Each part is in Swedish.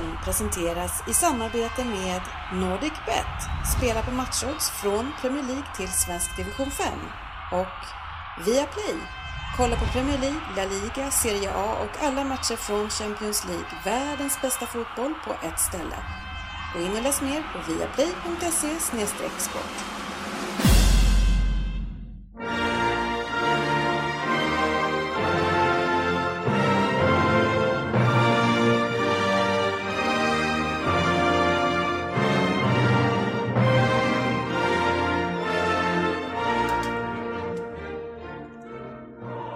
Premierpodden presenteras i samarbete med NordicBet. Spela på matchodds från Premier League till svensk division 5. Och Viaplay. Kolla på Premier League, La Liga, Serie A och alla matcher från Champions League. Världens bästa fotboll på ett ställe. Gå in och läs mer på viaplay.se sport.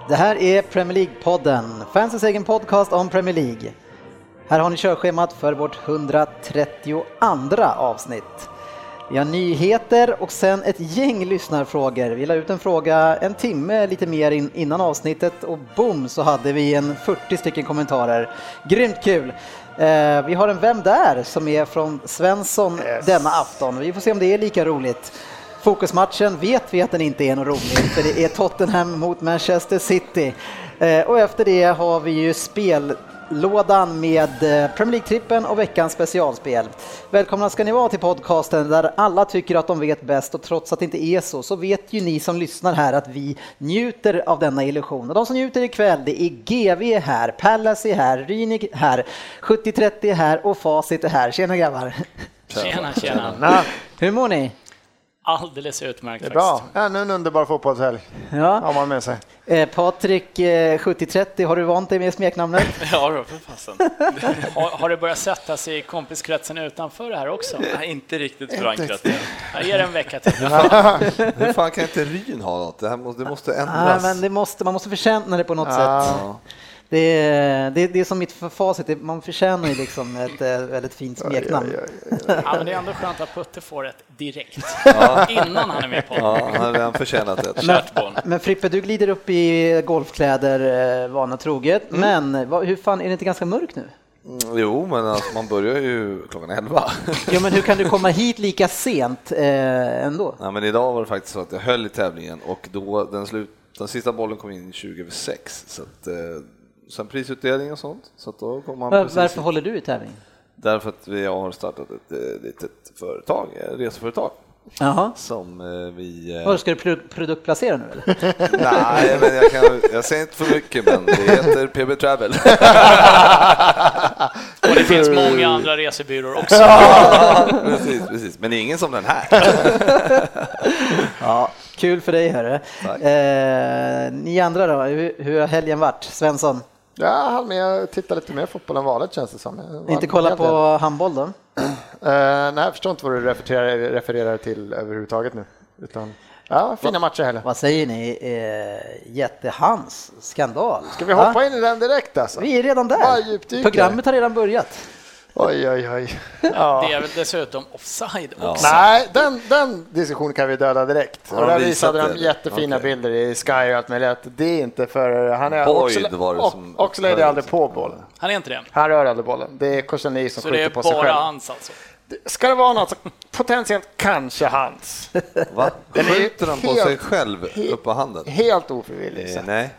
Det här är Premier League-podden, fansens egen podcast om Premier League. Här har ni körschemat för vårt 132 avsnitt. Vi har nyheter och sen ett gäng lyssnarfrågor. Vi la ut en fråga en timme lite mer in, innan avsnittet och boom så hade vi en 40 stycken kommentarer. Grymt kul! Eh, vi har en Vem där? som är från Svensson yes. denna afton. Vi får se om det är lika roligt. Fokusmatchen vet vi att den inte är något roligt, för det är Tottenham mot Manchester City. Eh, och efter det har vi ju spellådan med eh, Premier League-trippen och veckans specialspel. Välkomna ska ni vara till podcasten där alla tycker att de vet bäst och trots att det inte är så, så vet ju ni som lyssnar här att vi njuter av denna illusion. Och de som njuter ikväll, det är GV här, Pallas är här, Rynik här, 7030 är här och Facit är här. Tjena grabbar! Tjena, tjena! Hur mår ni? Alldeles utmärkt. Det är bra. Ännu en underbar fotbollshelg ja. har man med sig. Eh, Patrik eh, 7030, har du vant dig med smeknamnet? ja, då, för fasen. har, har det börjat sätta sig i kompiskretsen utanför det här också? Nej, inte riktigt förankrat. Jag ger en vecka till. Hur fan kan inte Ryn ha något? Det, här måste, det måste ändras. Ja, men det måste, man måste förtjäna det på något ja. sätt. Det är, det, det är som mitt facit, man förtjänar ju liksom ett äh, väldigt fint smeknamn. Ja, men det är ändå skönt att Putte får ett direkt, ja. innan han är med på Ja, han har redan förtjänat det. Men, men Frippe, du glider upp i golfkläder eh, vana troget, mm. men vad, hur fan, är det inte ganska mörkt nu? Mm, jo, men alltså, man börjar ju klockan 11. jo, men hur kan du komma hit lika sent eh, ändå? Ja, men idag var det faktiskt så att jag höll i tävlingen och då den, slut, den sista bollen kom in 20 över 6. Så att, eh, sen prisutdelning och sånt. Så då kommer man Var, varför håller du i tävling? Därför att vi har startat ett eh, litet företag, ett reseföretag. Jaha. Som eh, vi... Var, ska du produktplacera nu eller? Nej, men jag, kan, jag säger inte för mycket, men det heter PB Travel. Och det finns många andra resebyråer också. precis, precis, men ingen som den här. ja, kul för dig hörru. Eh, ni andra då, hur, hur har helgen varit? Svensson? Ja, jag hann med att titta lite mer fotboll än vanligt känns det som. Inte kolla på handboll då? uh, nej, jag förstår inte vad du refererar, refererar till överhuvudtaget nu. Utan, ja, fina matcher heller. Vad säger ni? Eh, jättehans skandal. Ska vi hoppa ha? in i den direkt alltså? Vi är redan där. Programmet har redan börjat. Oj, oj, oj. Ja. Det är väl dessutom offside också. Nej, den, den diskussionen kan vi döda direkt. Ja, och där visade de jättefina okay. bilder i Sky och allt möjligt. Det är inte för... Han är Boyd var det som... Oxlade är aldrig på bollen. Han är inte det? Han rör aldrig bollen. Det är Koscielny som skjuter på sig själv. Så det är bara hans alltså? Ska det vara något, potentiellt kanske hans. Va? Skjuter han på sig själv upp på handen? Helt ofrivilligt. Eh, nej,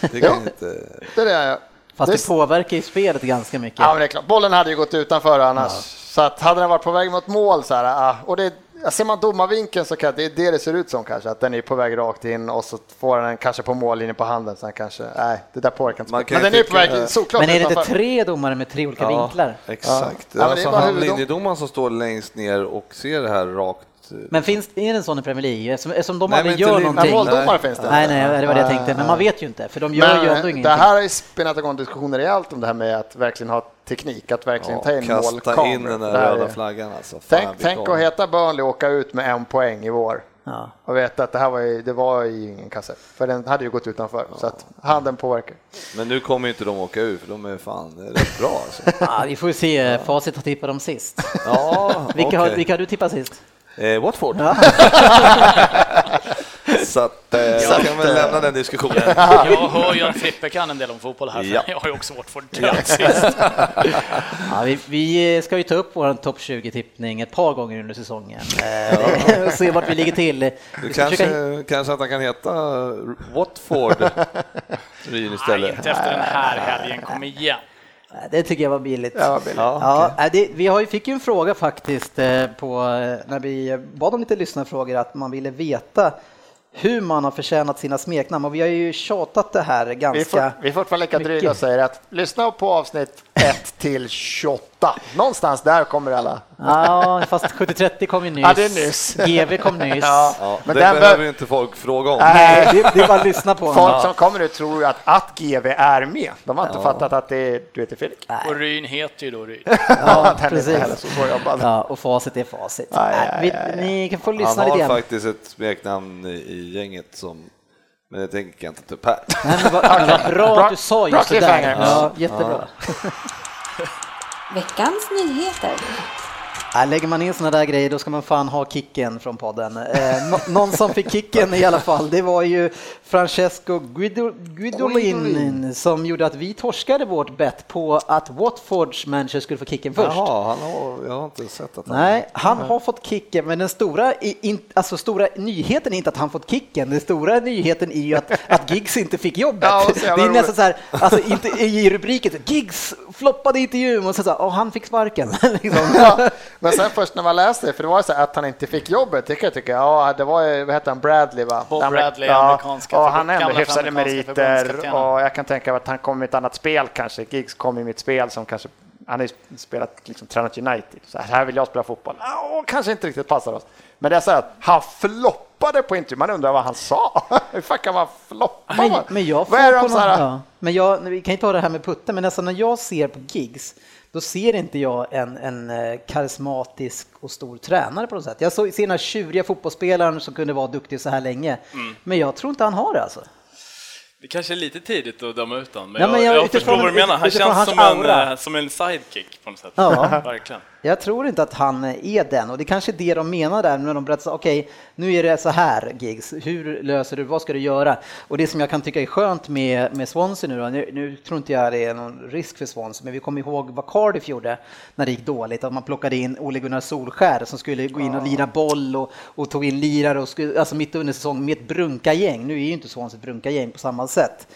det kan inte... Det är det Fast det, det påverkar ju spelet ganska mycket. Ja, men det är klart. Bollen hade ju gått utanför annars. Ja. Så att hade den varit på väg mot mål så här, och det, ser man domarvinkeln så kan det är det det ser ut som kanske, att den är på väg rakt in och så får den kanske på mållinjen på handen. Sen kanske, nej, det där påverkar inte. Men den är på väg såklart Men är det inte tre domare med tre olika ja, vinklar? Exakt. Ja. Alltså, ja, han linjedomaren som står längst ner och ser det här rakt men finns det en sån i Premier League? Eftersom, eftersom de nej, aldrig gör någonting. Måldomare finns det. Nej, nej, det var det jag tänkte. Men man vet ju inte, för de gör men, ju ändå ingenting. Det här har ju spinnat igång diskussioner i allt om det här med att verkligen ha teknik, att verkligen ja, ta in målkameror. Kasta in den där röda flaggan alltså. Tänk, tänk att heta Burnley och åka ut med en poäng i vår. Ja. Och veta att det här var ju, det var ju ingen kasse, för den hade ju gått utanför. Ja. Så att handen påverkar. Men nu kommer ju inte de åka ut, för de är fan rätt bra. Alltså. Ja, vi får se, ja. facit har tippat dem sist. Ja, vilka, okay. har, vilka har du tippat sist? Eh, Watford. Ja. så att, eh, jag kan väl lämna den diskussionen. jag hör ju att Frippe kan en del om fotboll här, ja. jag har ju också Watford ja. ja, vi, vi, ska ju ta upp vår topp 20-tippning ett par gånger under säsongen eh, och se vart vi ligger till. Du kanske, försöka... kanske att han kan heta Watford Ryn istället? Nej, inte efter den här helgen, kom igen. Nej, Det tycker jag var billigt. Ja, billigt. Ja, Ja, nej, det, vi har ju, fick ju en fråga faktiskt eh, på, eh, när vi bad om lite lyssnarfrågor att man ville veta hur man har förtjänat sina smeknamn och vi har ju tjatat det här Vi, ganska... får, vi är fortfarande lika dryga och säger att lyssna på avsnitt 1 till 28. Någonstans där kommer alla. Ja, fast 7030 kom ju nyss. Ja, det är nyss. GV kom nyss. Ja. Ja, Men det den behöver bör- ju inte folk fråga om. Nej, det, det är bara att lyssna på honom. Folk som kommer nu tror ju att, att GV är med. De har inte fattat att det är, du heter Fredrik. Och Ryn heter ju då Ryn. Ja, precis. så. Ja, och facit är facit. Aj, Nej, aj, vi. Ni kan få Han lyssna lite har grann. faktiskt ett smeknamn i- i gänget som, men det tänker jag inte ta upp här. Nej, men vad, men vad bra Bra- att du sa bra just det där. Ja, jättebra. Veckans nyheter. Ja, lägger man in såna där grejer då ska man fan ha kicken från podden. Eh, nå- någon som fick kicken i alla fall, det var ju Francesco Guido, Guidolin som gjorde att vi torskade vårt bett på att Watfords manager skulle få kicken först. Jaha, han har, jag har inte sett att han... Nej, han har fått kicken, men den stora, in, alltså stora nyheten är inte att han fått kicken. Den stora nyheten är ju att, att Giggs inte fick jobbet. Ja, och det är nästan så här, alltså inte i rubriken, Giggs floppade intervjun och så, så här, oh, han fick sparken. liksom. Ja, men sen först när man läste det, för det var så att han inte fick jobbet, det kan jag tycka, ja det var ju, vad heter han, Bradley va? Bob Den- Bradley, ja, amerikanska och han ändå hyfsade meriter och jag kan tänka mig att han kommer i ett annat spel kanske, Giggs kom i mitt spel som kanske, han har ju spelat, liksom tränat United, så här vill jag spela fotboll, ja, kanske inte riktigt passar oss. Men det är så här att han floppade på intervju, man undrar vad han sa. Hur fan kan man floppa? Men, men jag vad är det de på så någon, här, ja. Men jag, vi kan ju ta det här med putten, men nästan när jag ser på gigs, då ser inte jag en, en eh, karismatisk och stor tränare på något sätt. Jag såg- ser den här tjuriga fotbollsspelaren som kunde vara duktig så här länge, Mm. men jag tror inte han har det alltså. Det kanske är lite tidigt att döma ut honom, men, men jag, jag- jag, utifrån- förstår vad du menar. Han känns som en, eh, som en sidekick på något sätt. Ja. Verkligen. Jag tror inte att han är den och det är kanske är det de menar där när de berättar okej, nu är det så här gigs, hur löser du, vad ska du göra? Och det som jag kan tycka är skönt med, med Swansea nu då, nu, nu tror inte jag det är någon risk för Swansea, men vi kommer ihåg vad Cardiff gjorde när det gick dåligt, att man plockade in Ole Gunnar Solskär som skulle gå in och lira boll och, och tog in lirare och skulle, alltså mitt under säsong med ett brunka-gäng. Nu är ju inte Swansea ett brunka-gäng på samma sätt.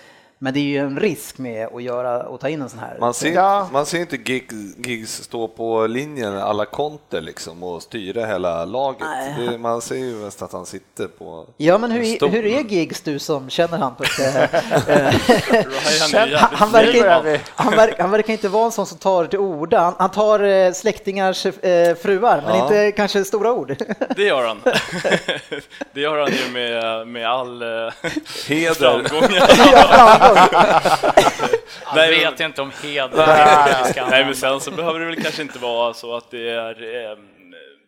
Men det är ju en risk med att göra och ta in en sån här. Man ser, Ja. man ser inte Giggs, Giggs stå på linjen alla konter liksom och styra hela laget. Det, man ser ju mest att han sitter på Ja, men en hur, hur är Giggs du som känner han på ett... eh, eh, han, han, verkar, han, verkar, han verkar inte vara en sån som tar till orda. Han, han tar eh, släktingars eh, fruar, men Ja. inte kanske stora ord. Det gör han. Det gör han ju med, med all eh, Heder. framgång. Jag Nej, vet inte om heder Nej, men sen så behöver det väl kanske inte vara så att det är eh,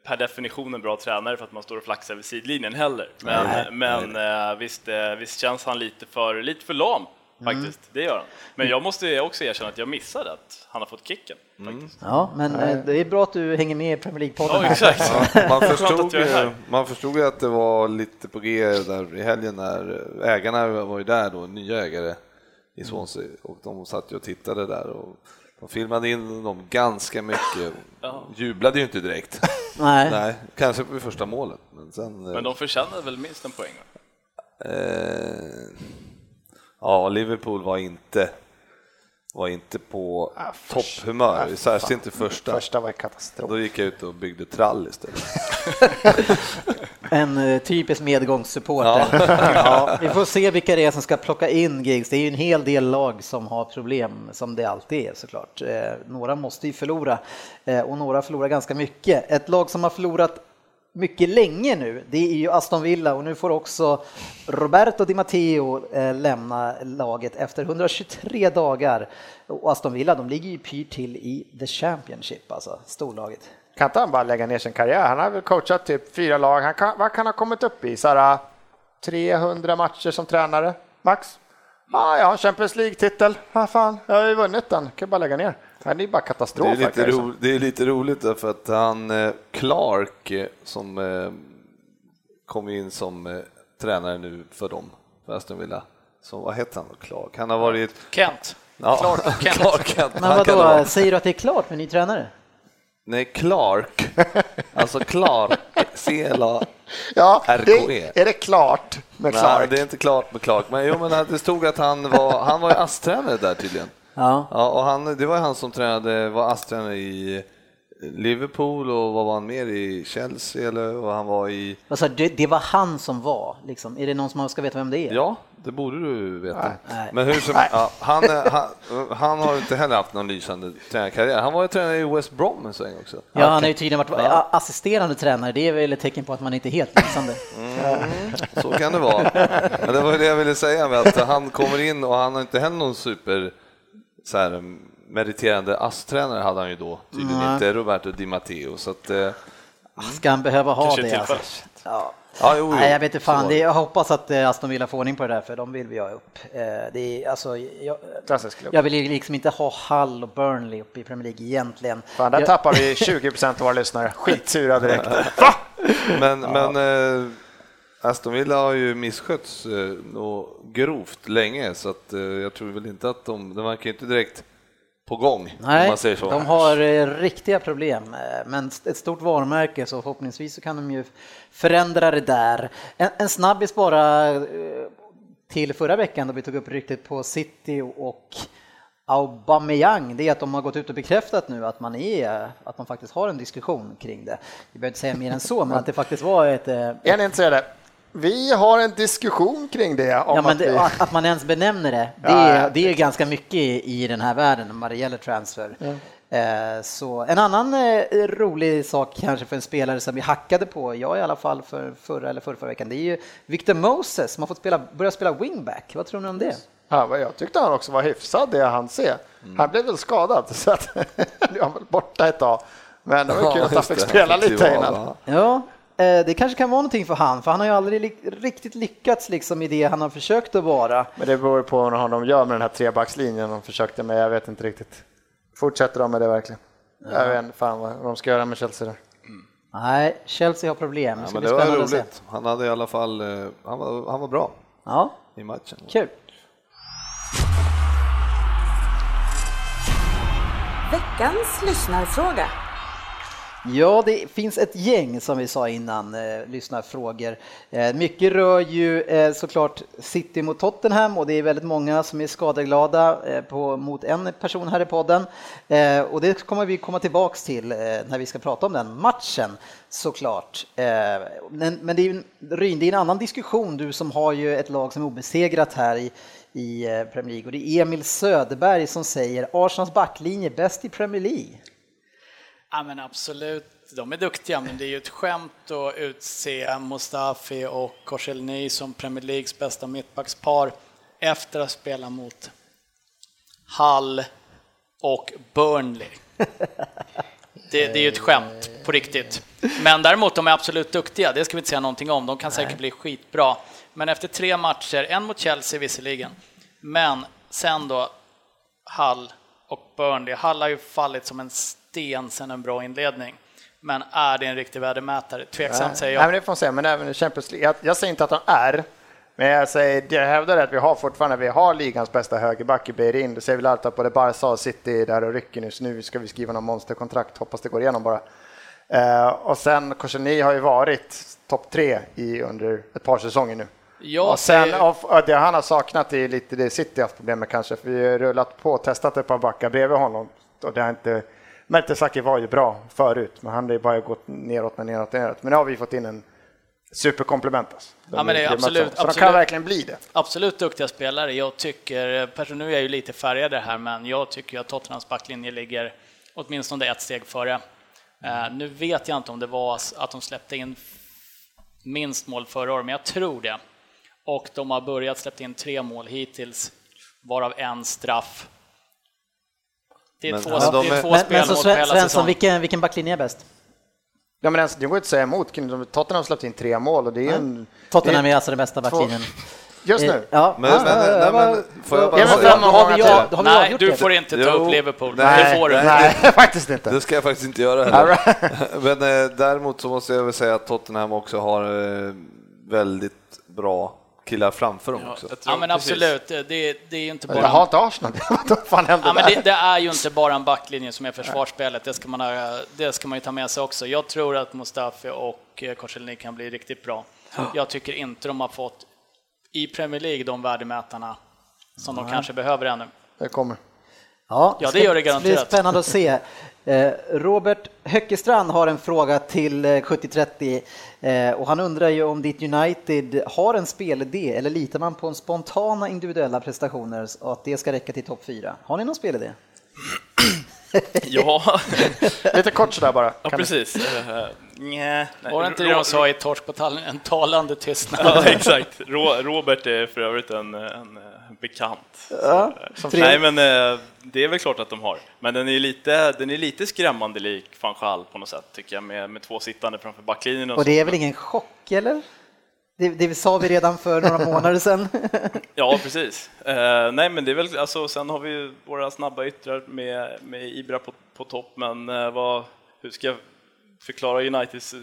per definition en bra tränare för att man står och flaxar vid sidlinjen heller. Men, men eh, visst, eh, visst känns han lite för, lite för lam faktiskt. Det gör han. Men jag måste också erkänna att jag missade att han har fått kicken. Faktiskt. Ja, men eh, det är bra att du hänger med i Premier League-podden. Ja. Man förstod, man förstod ju att det var lite på G där i helgen när ägarna var ju där då, nya ägare i Swansea och de satt ju och tittade där och de filmade in dem ganska mycket. Jublade ju inte direkt. Nej. Nej, kanske vid första målet, men sen... Men de förtjänade väl minst en poäng? va? Eh, ja, Liverpool var inte, var inte på topphumör, särskilt inte första. Första var katastrof. Då gick jag ut och byggde trall istället. En eh, typisk medgångssupporter. Ja. vi får se vilka det är som ska plocka in gigs. Det är ju en hel del lag som har problem, som det alltid är såklart. Eh, några måste ju förlora eh, och några förlorar ganska mycket. Ett lag som har förlorat mycket länge nu, det är ju Aston Villa och nu får också Roberto Di Matteo eh, lämna laget efter 123 dagar. Och Aston Villa, de ligger ju pyrt till i the Championship, alltså storlaget. Kan inte han bara lägga ner sin karriär? Han har väl coachat typ fyra lag. Han kan, vad kan han ha kommit upp i? Så 300 eh, matcher som tränare, max? Ah, ja, Champions League-titel. Vad fan, jag har ju vunnit den. Kan bara lägga ner. Men det är bara katastrof. Det är, lite ro, det är lite roligt därför att han eh, Clark eh, som eh, kom in som tränare nu för dem, för Aston Villa. Så vad heter han då, Clark? Han har varit... Kent. Ja, Clark Kent. Clark Kent. Men vadå, vara. säger du att det är klart med ny tränare? Nej, Clark. Alltså Clark. C-L-A. Ja, RKE. det, är det klart med Nej, Clark? det är inte klart med Clark, men jo, men det stod att han var, han var ju ASS-tränare där tydligen. Ja. Ja, och han, det var han som tränade, var ASS-tränare i Liverpool och vad var han mer i Chelsea eller vad han var i? Alltså, det, det var han som var, liksom. Är det någon som ska veta vem det är? Ja, det borde du veta. Nej. Men hur som, ja, han, är- han, han har inte heller haft någon lysande tränarkarriär. Han var ju tränare i West Brom en sväng också. Ja, han har ju tydligen varit a- assisterande tränare, det är väl ett tecken på att man inte är helt lysande. Så kan det vara. Men det var ju det jag ville säga med att han kommer in och han har inte heller någon super så här, meriterande ASS-tränare hade han ju då, tydligen Nej. inte Roberto Di Matteo. Så att, eh, Ska han behöva ha det? Alltså? Ja. ja, jo, jo, Nej, jag vet inte fan. Det, jag hoppas att eh, Aston Villa får ordning på det där, för de vill vi ha upp. Eh, Det är, alltså, jag, jag vill ju liksom inte ha Hull och Burnley uppe i Premier League egentligen. Fan, där jag, tappar vi 20 procent av våra lyssnare. Skitsura direkt. Men, men eh, Aston Villa har ju misskötts eh, nå grovt länge så att eh, jag tror väl inte att de, de verkar inte direkt på gång om Nej, man säger så. de har eh, riktiga problem, eh, men ett stort varumärke så förhoppningsvis så kan de ju förändra det där. En, en snabbis bara eh, till förra veckan då vi tog upp ryktet på City och Aubameyang, det är att de har gått ut och bekräftat nu att man är, att man faktiskt har en diskussion kring det. Vi behöver inte säga mer än så, men att det faktiskt var ett... eh, Är ni intresserade? Vi har en diskussion kring det. Om Ja, men att det, vi... att, att man ens benämner det, det, Ja, är, ja. det är ganska mycket i, i den här världen vad det gäller transfer. Eh, så en annan eh, rolig sak kanske för en spelare som vi hackade på, jag i alla fall för förra eller förra, förra veckan, det är ju Victor Moses som har fått spela, börja spela wingback. Vad tror ni om det? Ja, jag tyckte han också var hyfsad det han ser. Mm. Han blev väl skadad så att han väl borta ett tag. Men det var kul att han fick spela lite innan. Ja, det kanske kan vara någonting för han, för han har ju aldrig riktigt lyckats liksom i det han har försökt att vara. Men det beror på vad de gör med den här trebackslinjen de försökte med. Jag vet inte riktigt. Fortsätter de med det verkligen? Jag vet inte fan vad de ska göra med Chelsea där. Nej, Chelsea har problem. Det Ja, men det var spännande att se. roligt. Han hade i alla fall, eh, han var, han var bra Ja, i matchen. kul. Veckans lyssnarfråga. Ja, det finns ett gäng som vi sa innan, eh, lyssnarfrågor. Eh, mycket rör ju eh, såklart City mot Tottenham och det är väldigt många som är skadeglada eh, på, mot en person här i podden. Eh, och det kommer vi komma tillbaks till eh, när vi ska prata om den matchen såklart. Eh, men, men det är en, Ryn, det är en annan diskussion, du som har ju ett lag som är obesegrat här i, i eh, Premier League och det är Emil Söderberg som säger Arsenals backlinje bäst i Premier League. Ja, men absolut, de är duktiga, men det är ju ett skämt att utse Mustafi och Korselny som Premier Leagues bästa mittbackspar efter att spela mot Hull och Burnley. Det, det är ju ett skämt på riktigt. Men däremot, de är absolut duktiga, det ska vi inte säga någonting om. De kan säkert bli skitbra. Men efter tre matcher, en mot Chelsea visserligen, men sen då Hull och Burnley. Hull har ju fallit som en sten sen en bra inledning. Men är det en riktig värdemätare? Tveksamt säger Nej, men jag. det får man säga, men även i Champions League. Jag, jag säger inte att de är, men jag, säger, jag hävdar att vi har fortfarande vi har ligans bästa högerback i Beirin. Det säger väl allt att både Barca och City är där och rycker nu, så nu ska vi skriva någon monsterkontrakt. Hoppas det går igenom bara. Eh, och sen Korseny har ju varit topp tre i, under ett par säsonger nu. Jag och sen, säger- och, det han har saknat är lite det City haft problem med kanske, för vi har rullat på och testat ett par backar bredvid honom. Och det har inte, Mertesacker var ju bra förut, men han har ju bara gått neråt, men neråt, neråt. Men nu har vi fått in en superkomplement. Alltså. Ja, men det är absolut- Så de kan absolut. verkligen bli det. Absolut duktiga spelare. Jag tycker, person nu är jag ju lite färgad här, men jag tycker att Tottenhams backlinje ligger åtminstone ett steg före. Eh, nu vet jag inte om det var att de släppte in minst mål förra året, men jag tror det. Och de har börjat släppa in tre mål hittills, varav en straff. Det är Men- två, men de det är är- två Men, men så på Sven- hela Svensson, säsongen. vilken, vilken backlinje är bäst? Ja, men det går inte att säga emot. Tottenham har släppt in tre mål och det är en... Tottenham det är alltså den bästa backlinjen. Just Eh, nu. Ja, Men- ja, men- ja, nej, ja, men får jag bara Ja, men har vi- har vi- till. har vi Nej, du det? får inte ta Jo. upp Liverpool. Nej, det får du. Nej, faktiskt inte. Det ska jag faktiskt inte göra heller. Men eh, däremot så måste jag väl säga att Tottenham också har eh, väldigt bra killar framför dem också. Jag tror Ja, men absolut. Det, det är ju inte Jag bara... har inte Arsenal. Vad fan hände Ja, men där? det, det är ju inte bara en backlinje som är försvarsspelet, det ska, man, ha- det ska man ju ta med sig också. Jag tror att Mustafi och eh, Korselny kan bli riktigt bra. Jag tycker inte de har fått i Premier League de värdemätarna som de kanske behöver ännu. Det kommer. Ja, det gör det garanterat. Det blir spännande att se. Eh, Robert Höckestrand har en fråga till 7030 eh, eh, och han undrar ju om ditt United har en spelidé eller litar man på en spontana individuella prestationer och att det ska räcka till topp 4? Har ni någon spelidé? ja. Lite kort sådär bara. Ja, precis. Nej. Var det inte det de sa i Torsk på Tallinn? En talande tystnad. ja, exakt. Robert är för övrigt en, en bekant. Ja, nej, men eh, det är väl klart att de har. Men den är lite, den är lite skrämmande lik van Gaal på något sätt, tycker jag, med, med två sittande framför backlinjen. Och, och det är väl ingen chock, eller? Det, det sa vi redan för några månader sedan. ja, precis. Eh, nej, men det är väl, alltså, sen har vi våra snabba yttrar med, med Ibra på, på topp, men eh, vad, hur ska jag förklara Uniteds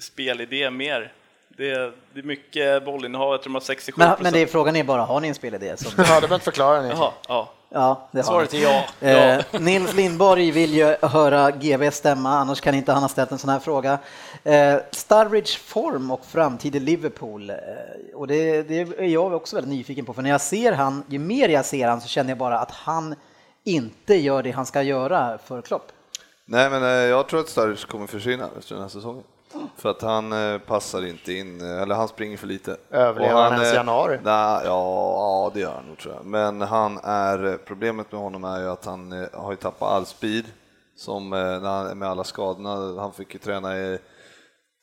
spelidé mer? Det är, det är mycket bollinnehav, jag tror de har 67 men, men det är, frågan är bara, har ni en spelidé? Som... ja, det behöver inte förklara ni. Jaha, ja. Ja, det Svaret är ja. Eh, Nils Lindborg vill ju höra GB stämma, annars kan inte han ha ställt en sån här fråga. Eh, Sturridge form och framtid i Liverpool. Eh, och det, det, är jag också väldigt nyfiken på, för när jag ser han, ju mer jag ser han så känner jag bara att han inte gör det han ska göra för Klopp. Nej, men eh, jag tror att Sturridge kommer försvinna efter den här säsongen. För att han eh, passar inte in, eh, eller han springer för lite. Överlever han, ens januari? Nej, ja, ja, det gör han nog tror jag. Men han är, problemet med honom är ju att han eh, har ju tappat all speed som med alla skadorna. Han fick ju träna,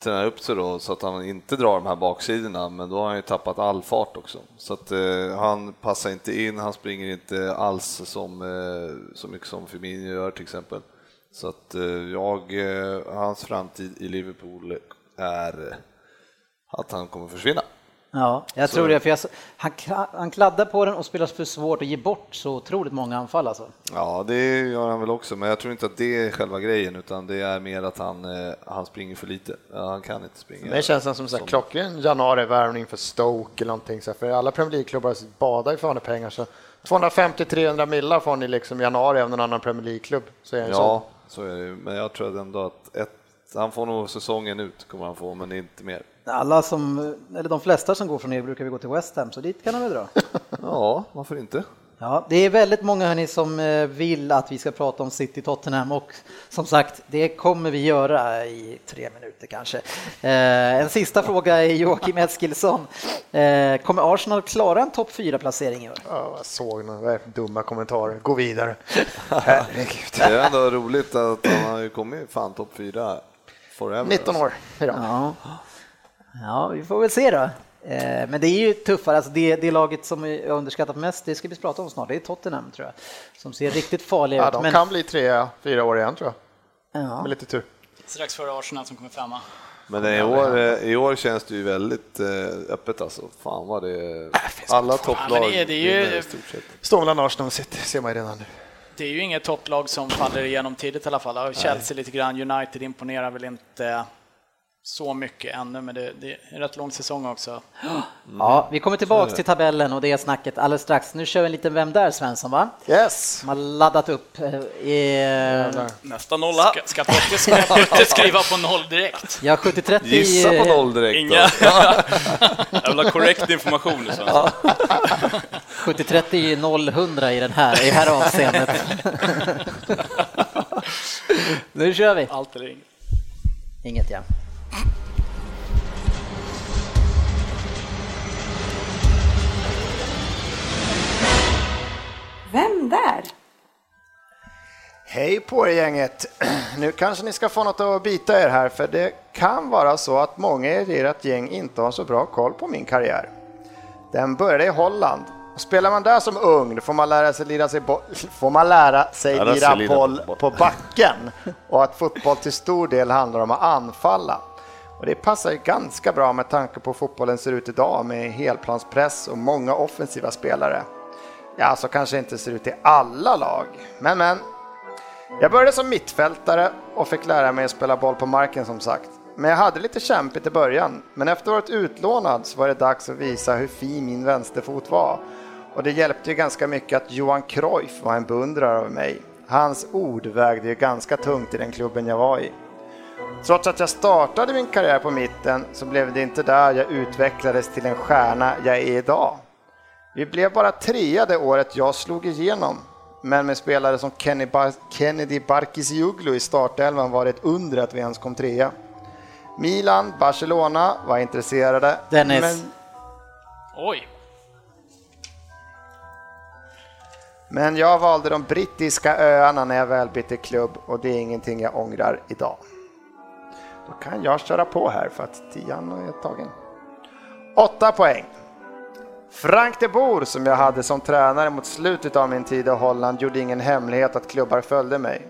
träna upp sig då så att han inte drar de här baksidorna, men då har han ju tappat all fart också. Så att han passar inte in, han springer inte alls som, så mycket som Firmino gör till exempel. Så att eh, jag, eh, hans framtid i Liverpool är att han kommer försvinna. Ja, jag så. tror det, för jag, han, han kladdar på den och spelar för svårt att ge bort så otroligt många anfall alltså. Ja, det gör han väl också, men jag tror inte att det är själva grejen, utan det är mer att han, eh, han springer för lite. Han kan inte springa. Det känns som, som, som klockren januari-värvning för Stoke eller någonting, så för alla Premier League-klubbar badar ju för pengar, så 250-300 millar får ni liksom januari av någon annan Premier League-klubb. Så ja, så. är det men jag tror ändå att ett, han får nog säsongen ut, kommer han få, men inte mer. Alla som, eller de flesta som går från er brukar vi gå till West Ham, så dit kan han väl dra? ja, varför inte? Ja, det är väldigt många hörni som eh, vill att vi ska prata om City Tottenham och som sagt, det kommer vi göra i tre minuter kanske. Eh, en sista fråga är Joakim Eskilsson. Eh, kommer Arsenal klara en topp fyra placering i år? Ja, jag såg några dumma kommentarer. Gå vidare. det är ändå roligt att han har ju kommit fan topp fyra forever. 19 år. Ja. ja, vi får väl se då. Eh, men det är ju tuffare, alltså det, det laget som är underskattat mest, det ska vi prata om snart, det är Tottenham tror jag, som ser riktigt farliga ja, ut. De men... kan bli tre, fyra år igen tror jag, ja. med lite tur. Strax före Arsenal som kommer femma. Men i år, eh, i år känns det ju väldigt eh, öppet alltså. Fan vad det Alla topplag ja, det är ju... Står mellan Arsenal och City, ser man ju redan nu. Det är ju inget topplag som faller igenom tidigt i alla fall. Chelsea Nej. lite grann, United imponerar väl inte så mycket ännu, men det, det är en rätt lång säsong också. Mm. Ja, vi kommer tillbaks till tabellen och det snacket alldeles strax. Nu kör vi en liten Vem där Svensson va? Yes! Som har laddat upp. Eh, I... Nästa nolla. Ska, ska skriva på noll direkt? Ja, 70-30. Gissa på noll direkt Inga. Jag vill ha korrekt information Svensson. 70-30 0 100 i den här, i det här avseendet. nu kör vi. Allt eller inget. Inget ja. Vem där? Hej på er gänget! Nu kanske ni ska få något att bita er här, för det kan vara så att många i ert gäng inte har så bra koll på min karriär. Den började i Holland. Spelar man där som ung får man lära sig lira, sig får man lära sig lira boll på backen och att fotboll till stor del handlar om att anfalla. Och det passar ju ganska bra med tanke på hur fotbollen ser ut idag med helplanspress och många offensiva spelare. Ja, så kanske inte ser ut i alla lag, men men. Jag började som mittfältare och fick lära mig att spela boll på marken som sagt. Men jag hade lite kämpigt i början, men efter att ha varit utlånad så var det dags att visa hur fin min vänsterfot var. Och det hjälpte ju ganska mycket att Johan Cruyff var en beundrare av mig. Hans ord vägde ju ganska tungt i den klubben jag var i. Trots att jag startade min karriär på mitten så blev det inte där jag utvecklades till en stjärna jag är idag. Vi blev bara trea det året jag slog igenom. men med spelare som Kenny Bar Kennedy Barkisioglu i startelvan var det ett under att vi ens kom trea. Milan, Barcelona var intresserade. Dennis. Men, Oj, men jag valde de brittiska öarna när jag väl bytte klubb och det är ingenting jag ångrar idag. Då kan jag köra på här för att tian är tagen. Åtta poäng. Frank de Boer som jag hade som tränare mot slutet av min tid i Holland gjorde ingen hemlighet att klubbar följde mig.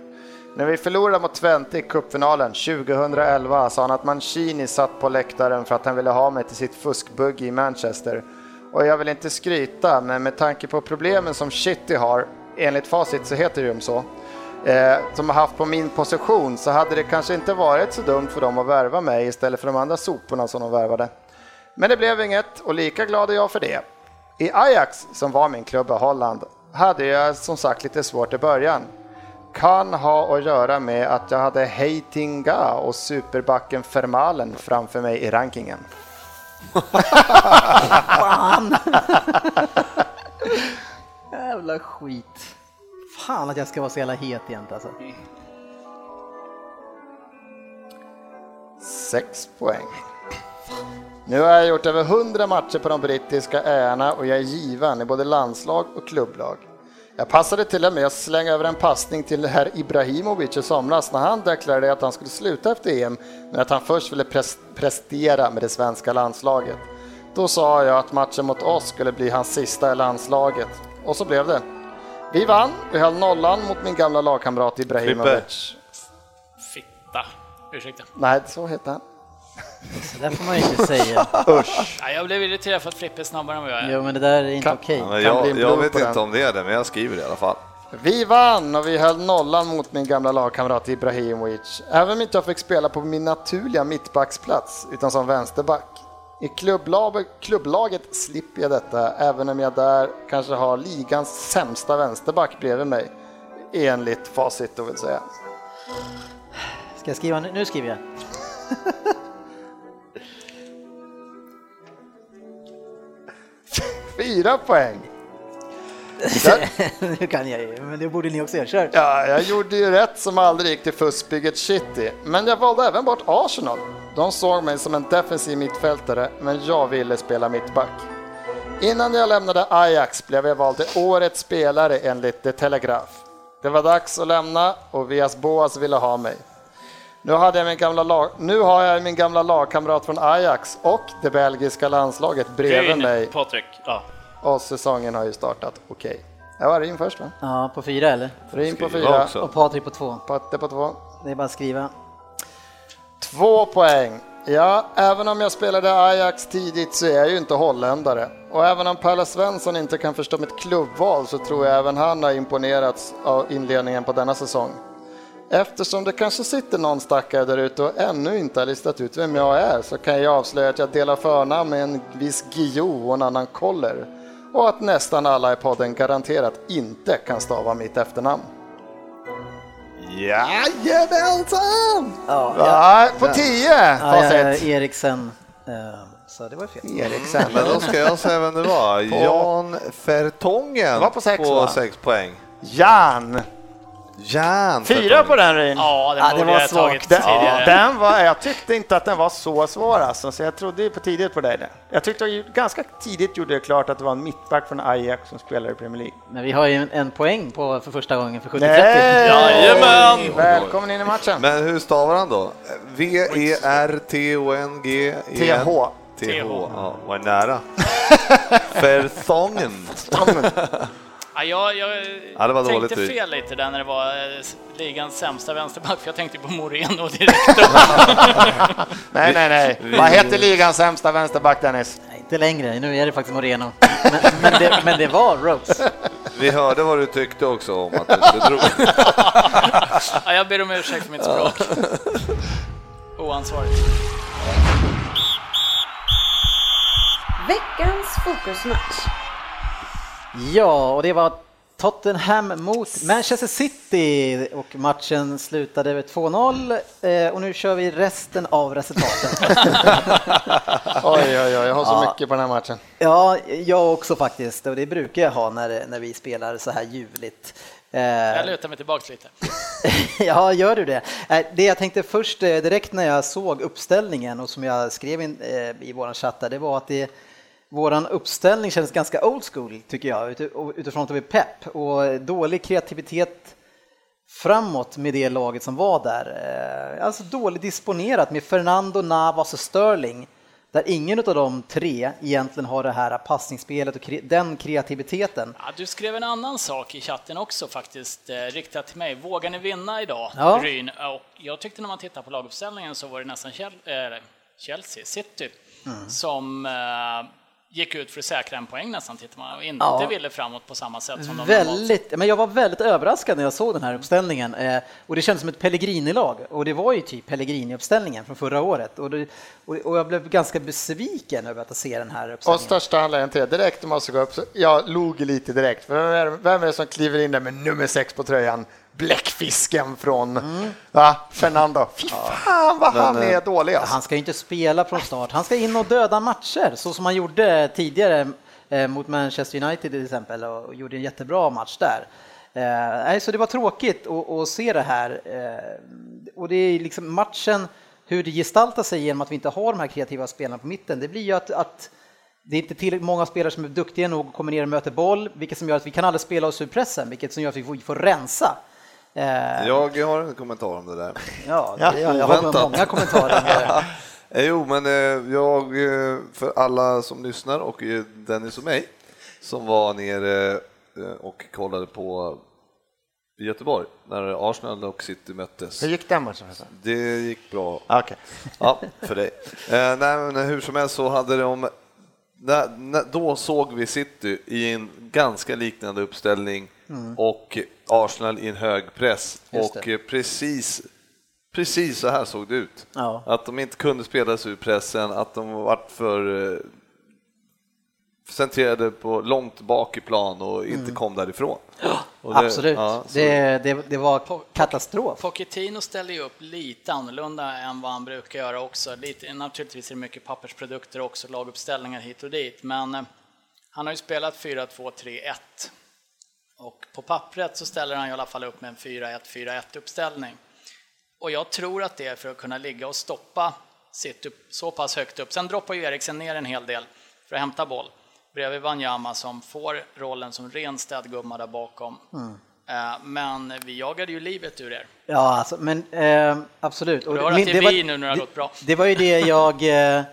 När vi förlorade mot Twente i cupfinalen 2011 sa han att Mancini satt på läktaren för att han ville ha mig till sitt fuskbugg i Manchester. Och jag vill inte skryta, men med tanke på problemen som City har, enligt facit så heter det ju så, eh, som har haft på min position så hade det kanske inte varit så dumt för dem att värva mig istället för de andra soporna som de värvade. Men det blev inget och lika glad är jag för det. I Ajax, som var min klubb i Holland, hade jag som sagt lite svårt i början. Kan ha att göra med att jag hade Heitinga och superbacken Vermalen framför mig i rankingen. Jävla skit. Fan att jag ska vara så jävla het jämt alltså. Sex poäng. Nu har jag gjort över 100 matcher på de brittiska öarna och jag är given i både landslag och klubblag. Jag passade till och med att slänga över en passning till herr Ibrahimovic i somras när han deklarerade att han skulle sluta efter EM men att han först ville pres- prestera med det svenska landslaget. Då sa jag att matchen mot oss skulle bli hans sista i landslaget och så blev det. Vi vann, vi höll nollan mot min gamla lagkamrat Ibrahimovic. fitta. Ursäkta. Nej, så heter han. Så där får man ju inte säga. Ja, jag blev irriterad för att Frippe är snabbare än vad jag är. Jo men det där är inte okej. Ja, bli jag, jag vet inte den. om det är det, men jag skriver det i alla fall. Vi vann och vi höll nollan mot min gamla lagkamrat Ibrahimovic. Även om inte jag fick spela på min naturliga mittbacksplats utan som vänsterback. I klubblaget, klubblaget slipper jag detta även om jag där kanske har ligans sämsta vänsterback bredvid mig. Enligt facit då vill säga. Ska jag skriva nu? Nu skriver jag. Fyra poäng! Nu kan jag ju, men det borde ni också göra. Kör! Ja, jag gjorde ju rätt som aldrig gick till fuskbygget City, men jag valde även bort Arsenal. De såg mig som en defensiv mittfältare, men jag ville spela mittback. Innan jag lämnade Ajax blev jag vald till årets spelare enligt The Telegraph. Det var dags att lämna och Vias Boas ville ha mig. Nu, hade jag min gamla lag, nu har jag min gamla lagkamrat från Ajax och det belgiska landslaget bredvid mig Patrik. Ja. Och säsongen har ju startat okej. Jag var in först va? Ja, på fyra eller? Rin på fyra, också. Och Patrik på två. Patte på två. Det är bara att skriva. Två poäng. Ja, även om jag spelade Ajax tidigt så är jag ju inte holländare. Och även om Pelle Svensson inte kan förstå mitt klubbval så tror jag även han har imponerats av inledningen på denna säsong. Eftersom det kanske sitter någon stackare där ute och ännu inte har listat ut vem jag är så kan jag avslöja att jag delar förnamn med en viss Guillou och en annan Koller. Och att nästan alla i podden garanterat inte kan stava mitt efternamn. Jajamensan! Ja, Ja, på tio ja, facit. Eriksen. Eh, Så det var fel. Eriksen. Men då ska jag säga vem det var. Jan Fertongen Det var på sex, på va? sex poäng. Jan! Jan Fyra på den Rin. Ja, den Ja, det var jag svagt. Den, tidigare. den var, jag tyckte inte att den var så svår alltså, så jag trodde ju på tidigt på dig. Jag tyckte jag ganska tidigt gjorde det klart att det var en mittback från Ajax som spelade i Premier League. Men vi har ju en, en poäng på för första gången för 70-30. Nej! Jajamän! Välkommen in i matchen. Men hur stavar han då? V-E-R-T-O-N-G? TH. TH, ja, var nära. Fertongen. Ja, jag jag Ja, det var tänkte dåligt, fel lite där när det var eh, ligans sämsta vänsterback, för jag tänkte på Moreno direkt. Nej, nej, nej. Vad heter ligans sämsta vänsterback Dennis? Nej, inte längre, nu är det faktiskt Moreno. Men, men, det, men det var Rose. Vi hörde vad du tyckte också om att du inte drog. ja, jag ber om ursäkt för mitt språk. Oansvarigt. Veckans fokusmatch. Ja, och det var Tottenham mot Manchester City och matchen slutade med 2-0 eh, och nu kör vi resten av resultaten. Oj, oj, oj, jag har så Ja. mycket på den här matchen. Ja, jag också faktiskt och det brukar jag ha när, när vi spelar så här ljuvligt. Jag lutar mig tillbaka lite. ja, gör du det? Eh, det jag tänkte först eh, direkt när jag såg uppställningen och som jag skrev in, i vår chatt det var att det, våran uppställning känns ganska old school tycker jag utifrån att vi är pepp och dålig kreativitet framåt med det laget som var där. Alltså dåligt disponerat med Fernando, Navas och Sterling där ingen av de tre egentligen har det här passningsspelet och den kreativiteten. Ja, du skrev en annan sak i chatten också faktiskt, eh, riktat till mig. Vågar ni vinna idag, ja. Ryn? Och jag tyckte när man tittar på laguppställningen så var det nästan Chelsea, City, mm. som eh, gick ut för att säkra en poäng nästan tittar man och inte ja. ville framåt på samma sätt som de väldigt, Men jag var väldigt överraskad när jag såg den här uppställningen eh, och det kändes som ett Pellegrini-lag och det var ju typ Pellegrini-uppställningen från förra året och, det, och, jag blev ganska besviken över att se den här uppställningen. Och största anledningen till det, direkt måste gå upp, jag log lite direkt, för vem är, vem är det som kliver in där med nummer sex på tröjan? Bläckfisken från mm. va? Fernando. Fy fan vad han är eh, dålig. Alltså. Han ska ju inte spela från start, han ska in och döda matcher så som han gjorde tidigare eh, mot Manchester United till exempel och gjorde en jättebra match där. Eh, så det var tråkigt att, att se det här. Eh, och det är liksom matchen, hur det gestaltar sig genom att vi inte har de här kreativa spelarna på mitten, det blir ju att, att det är inte tillräckligt många spelare som är duktiga nog att komma ner och möta boll, vilket som gör att vi kan aldrig spela oss ur pressen, vilket som gör att vi får rensa. Eh, jag har en kommentar om det där. Ja, det, jag, jag har många kommentarer. jo, men eh, jag, eh, för alla som lyssnar och Dennis och mig som var nere och kollade på i Göteborg när Arsenal och City möttes. Hur gick den matchen? Det gick bra. Okay. Ja, för dig. Eh, nej, men hur som helst så hade de då såg vi City i en ganska liknande uppställning mm. och Arsenal i en hög press och precis, precis så här såg det ut. Ja. Att de inte kunde spela sig ur pressen, att de var för eh, centrerade på långt bak i plan och inte mm. kom därifrån. Ja, det, absolut, ja, det, det, det, var katastrof. Pochettino ställde ju upp lite annorlunda än vad han brukar göra också. Lite, naturligtvis är det mycket pappersprodukter också, laguppställningar hit och dit, men eh, han har ju spelat 4-2-3-1 och på pappret så ställer han i alla fall upp med en 4-1-4-1 uppställning. Och jag tror att det är för att kunna ligga och stoppa upp, så pass högt upp. Sen droppar ju Eriksen ner en hel del för att hämta boll bredvid Wanyama som får rollen som ren städgumma där bakom. Mm. Men vi jagade ju livet ur er. Ja, alltså, men eh, absolut. Och du hör att det vi nu när det har gått bra. Det var ju det jag eh,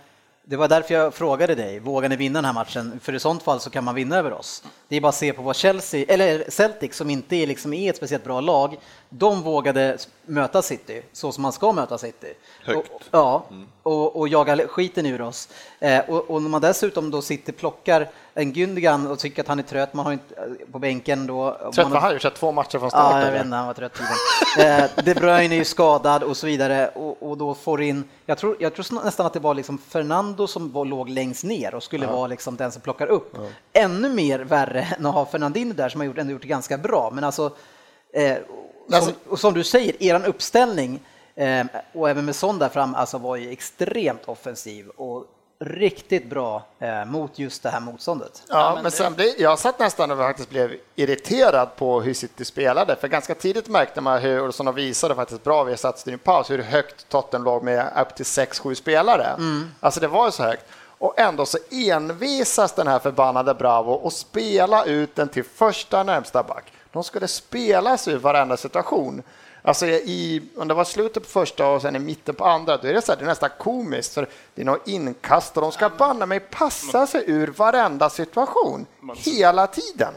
det var därför jag frågade dig, vågar ni vinna den här matchen? För i sånt fall så kan man vinna över oss. Det är bara att se på vad Chelsea, eller Celtic som inte är, liksom är ett speciellt bra lag, de vågade möta City så som man ska möta City. Högt. Och, ja, mm. och, och jaga skiten ur oss. Eh, och, och, när man dessutom då sitter plockar en Gündogan och tycker att han är trött, man har inte eh, på bänken då. Trött var han ju, två matcher från start. Ja, jag vet inte, han var trött tiden. eh, De Bruyne är ju skadad och så vidare och, och då får in, jag tror, jag tror nästan att det var liksom Fernando som var, låg längst ner och skulle ja. vara liksom den som plockar upp. Ja. Ännu mer värre än att ha Fernandinho där som har gjort, ändå gjort det ganska bra, men alltså eh, Alltså, som, och som du säger, eran uppställning eh, och även med sån där fram alltså var ju extremt offensiv och riktigt bra eh, mot just det här motståndet. Ja, men, men sen det, jag satt nästan och faktiskt blev irriterad på hur City spelade, för ganska tidigt märkte man hur, de visade faktiskt bra vid satsning paus, hur högt Tottenham låg med upp till 6-7 spelare. Mm. Alltså det var ju så högt. Och ändå så envisas den här förbannade Bravo och spela ut den till första närmsta back. De skulle spelas ur varenda situation. Alltså i, om det var slutet på första och sen i mitten på andra, då är det, så här, det är nästan komiskt för det är något inkast och de ska banna mig passa sig ur varenda situation hela tiden.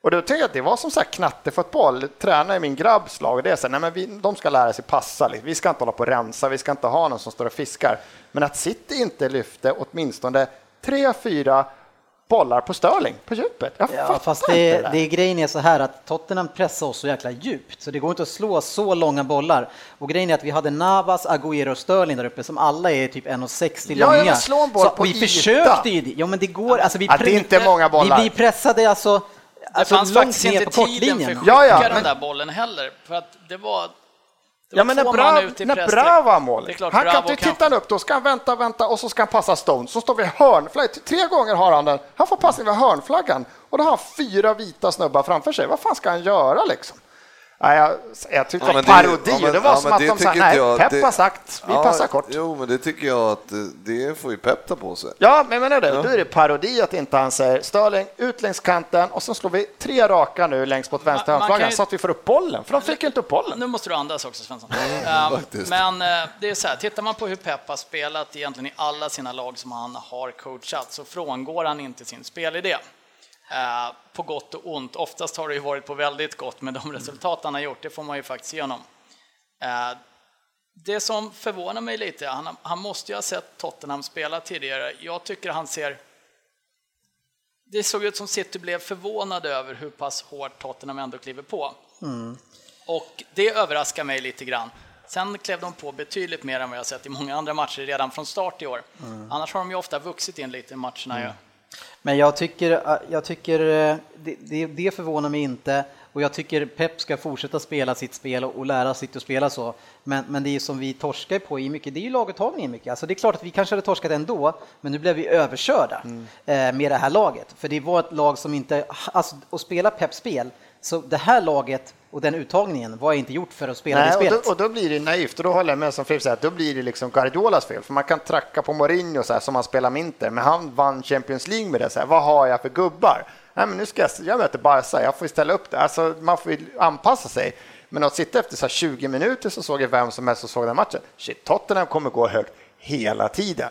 Och då tänkte jag att det var som sagt knattefotboll. Träna i min grabbs lag, det är så här, nej men vi, de ska lära sig passa. Vi ska inte hålla på och rensa, vi ska inte ha någon som står och fiskar. Men att City inte lyfte åtminstone tre, fyra bollar på Sterling på djupet. Jag ja, fast det, det, det grejen är så här att Tottenham pressar oss så jäkla djupt så det går inte att slå så långa bollar. Och grejen är att vi hade Navas, Agüero och Sterling där uppe som alla är typ 1,60 ja, långa. slå en boll så, på vi yta. försökte ju, ja men det går, alltså vi, ja, det är inte många bollar. vi blir pressade alltså det alltså, fanns faktiskt inte tiden för att skicka ja, ja, den där bollen heller. För att det var Ja, men när, två Bra, man ut i när är målet, klart, han kan Bravo inte kan titta upp, då ska han vänta, vänta och så ska han passa Stone. Så står vi hörnflagg, tre gånger har han den, han får passning vid hörnflaggan och då har han fyra vita snubbar framför sig. Vad fan ska han göra liksom? Nej, jag, jag tyckte Ja, det var parodi ja, men- det var ja, som att de sa, nej, jag, Pep det- har sagt, vi Ja, passar kort. Jo, men det tycker jag att det får ju Pep ta på sig. Ja, men menar det, då är det parodi att inte han säger Störling ut längs kanten och så slår vi tre raka nu längst mot vänster kan ju- så att vi får upp bollen, för de fick ju inte upp bollen. Nu måste du andas också Svensson. Faktiskt. men eh, det är så här, tittar man på hur Pep har spelat egentligen i alla sina lag som han har coachat så frångår han inte sin spelidé. Eh, på gott och ont. Oftast har det ju varit på väldigt gott med de resultat han har gjort, det får man ju faktiskt igenom. Eh, det som förvånar mig lite, han, han måste ju ha sett Tottenham spela tidigare. Jag tycker han ser det såg ut som City blev förvånade över hur pass hårt Tottenham ändå kliver på. Och det överraskar mig lite grann. Sen klev de på betydligt mer än vad jag sett i många andra matcher redan från start i år. Annars har de ju ofta vuxit in lite i matcherna. ju. Men jag tycker, jag tycker eh, det, det, det förvånar mig inte och jag tycker Pep ska fortsätta spela sitt spel och, och lära sig att spela så. Men, men det är som vi torskar på i mycket, det är ju laguttagning i mycket. Alltså det är klart att vi kanske hade torskat ändå, men nu blev vi överkörda eh, med det här laget. För det var ett lag som inte, alltså att spela Peps spel, så det här laget och den uttagningen var inte gjort för att spela Nej, det och, spelet. då, och då blir det naivt och då håller jag med som Filip säger, att då blir det liksom Guardiolas fel. För man kan tracka på Mourinho så här, som han spelar med Inter, men han vann Champions League med det. Så här, vad har jag för gubbar? Nej, men nu ska jag, jag möter Barca, jag får ställa upp det. Alltså, man får ju anpassa sig. Men att sitta efter så här 20 minuter så såg jag vem som helst som såg den matchen. Shit, Tottenham kommer gå högt hela tiden.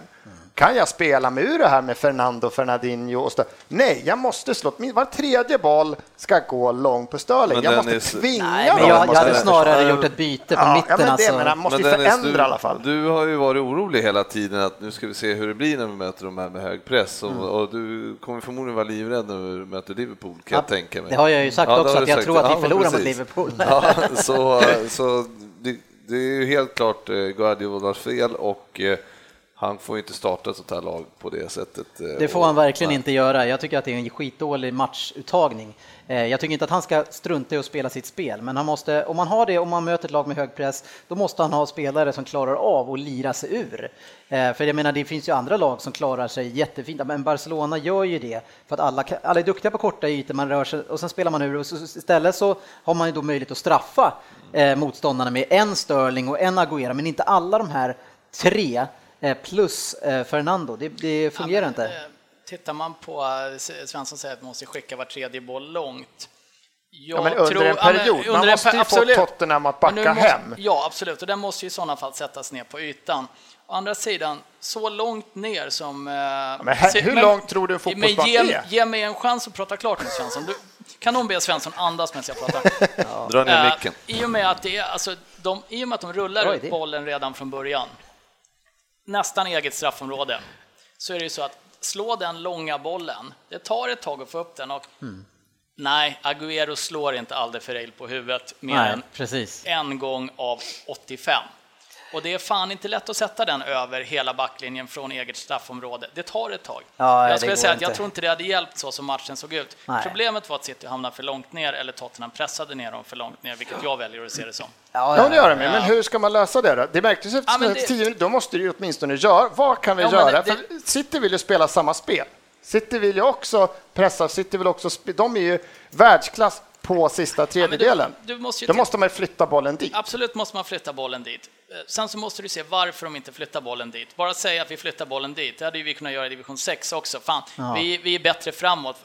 Kan jag spela mig ur det här med Fernando, Fernandinho och Nej, jag måste slå. Min- Var tredje boll ska gå långt på Störling. Men Jag måste Dennis- tvinga Nej, men jag, jag hade snarare Ja, gjort ett byte på Ja, mitten. ja, men det, alltså. men han måste ju Dennis, förändra du, i alla fall. Du har ju varit orolig hela tiden att nu ska vi se hur det blir när vi möter de här med hög press och, Mm. och du kommer förmodligen vara livrädd när vi möter Liverpool kan jag tänka mig. Det har jag ju sagt Ja, också, att jag sagt. tror att vi Ja, men förlorar mot precis. Liverpool. Ja, så så det, det är ju helt klart eh, Guardiolas fel och eh, han får inte starta ett sånt här lag på det sättet. eh, Det får han verkligen inte göra. Jag tycker att det är en skitdålig matchuttagning. Eh, Jag tycker inte att han ska strunta i att spela sitt spel, men han måste, om man har det, om man möter ett lag med hög press, då måste han ha spelare som klarar av att lira sig ur. Eh, För jag menar, det finns ju andra lag som klarar sig jättefint, men Barcelona gör ju det för att alla, alla är duktiga på korta ytor, man rör sig och sen spelar man ur och så, istället så har man ju då möjlighet att straffa motståndarna med en Sterling och en Agüero, men inte alla de här tre plus eh, Fernando. Det, det fungerar Ja, men, inte. eh, Tittar man på, eh, Svensson säger att man måste skicka var tredje boll långt. Jag Ja, men under en ja, men period. Man under en måste ju få. Tottenham att Men backa måste- hem. Ja, absolut, och den måste ju i sådana fall sättas ner på ytan. Å andra sidan, så långt ner som... eh, men här- hur långt tror du en men fotbollsplan ge, är? ge mig en chans att prata klart nu, Svensson. Du, kan någon be Svensson andas medan jag pratar? Dra ner Eh, micken. I och med att, det är, alltså, de, i och med att de rullar ut bollen redan från början, nästan eget straffområde, så är det ju så att slå den långa bollen, det tar ett tag att få upp den och Mm. nej, Agüero slår inte Alderfereil på huvudet mer Nej, än precis. en gång av 85. Och det är fan inte lätt att sätta den över hela backlinjen från eget straffområde. Det tar ett tag. Ja, jag skulle säga att jag inte. tror inte det hade hjälpt så som matchen såg ut. Nej. Problemet var att City hamnade för långt ner eller Tottenham pressade ner dem för långt ner, vilket jag väljer att se det som. Ja, det gör de. Men hur ska man lösa det då? Det märktes efter Ja, det- tio minuter, då måste du ju åtminstone göra, vad kan vi Ja, göra? det- För City vill ju spela samma spel. City vill ju också pressa, City vill också, de är ju världsklass på sista men du- tredjedelen. du måste ju Då måste man flytta bollen dit. Absolut måste man flytta bollen dit. Eh, Sen så måste du se varför de inte flyttar bollen dit. Bara säga att vi flyttar bollen dit, det hade ju vi kunnat göra i division 6 också. Fan, vi, vi är bättre framåt.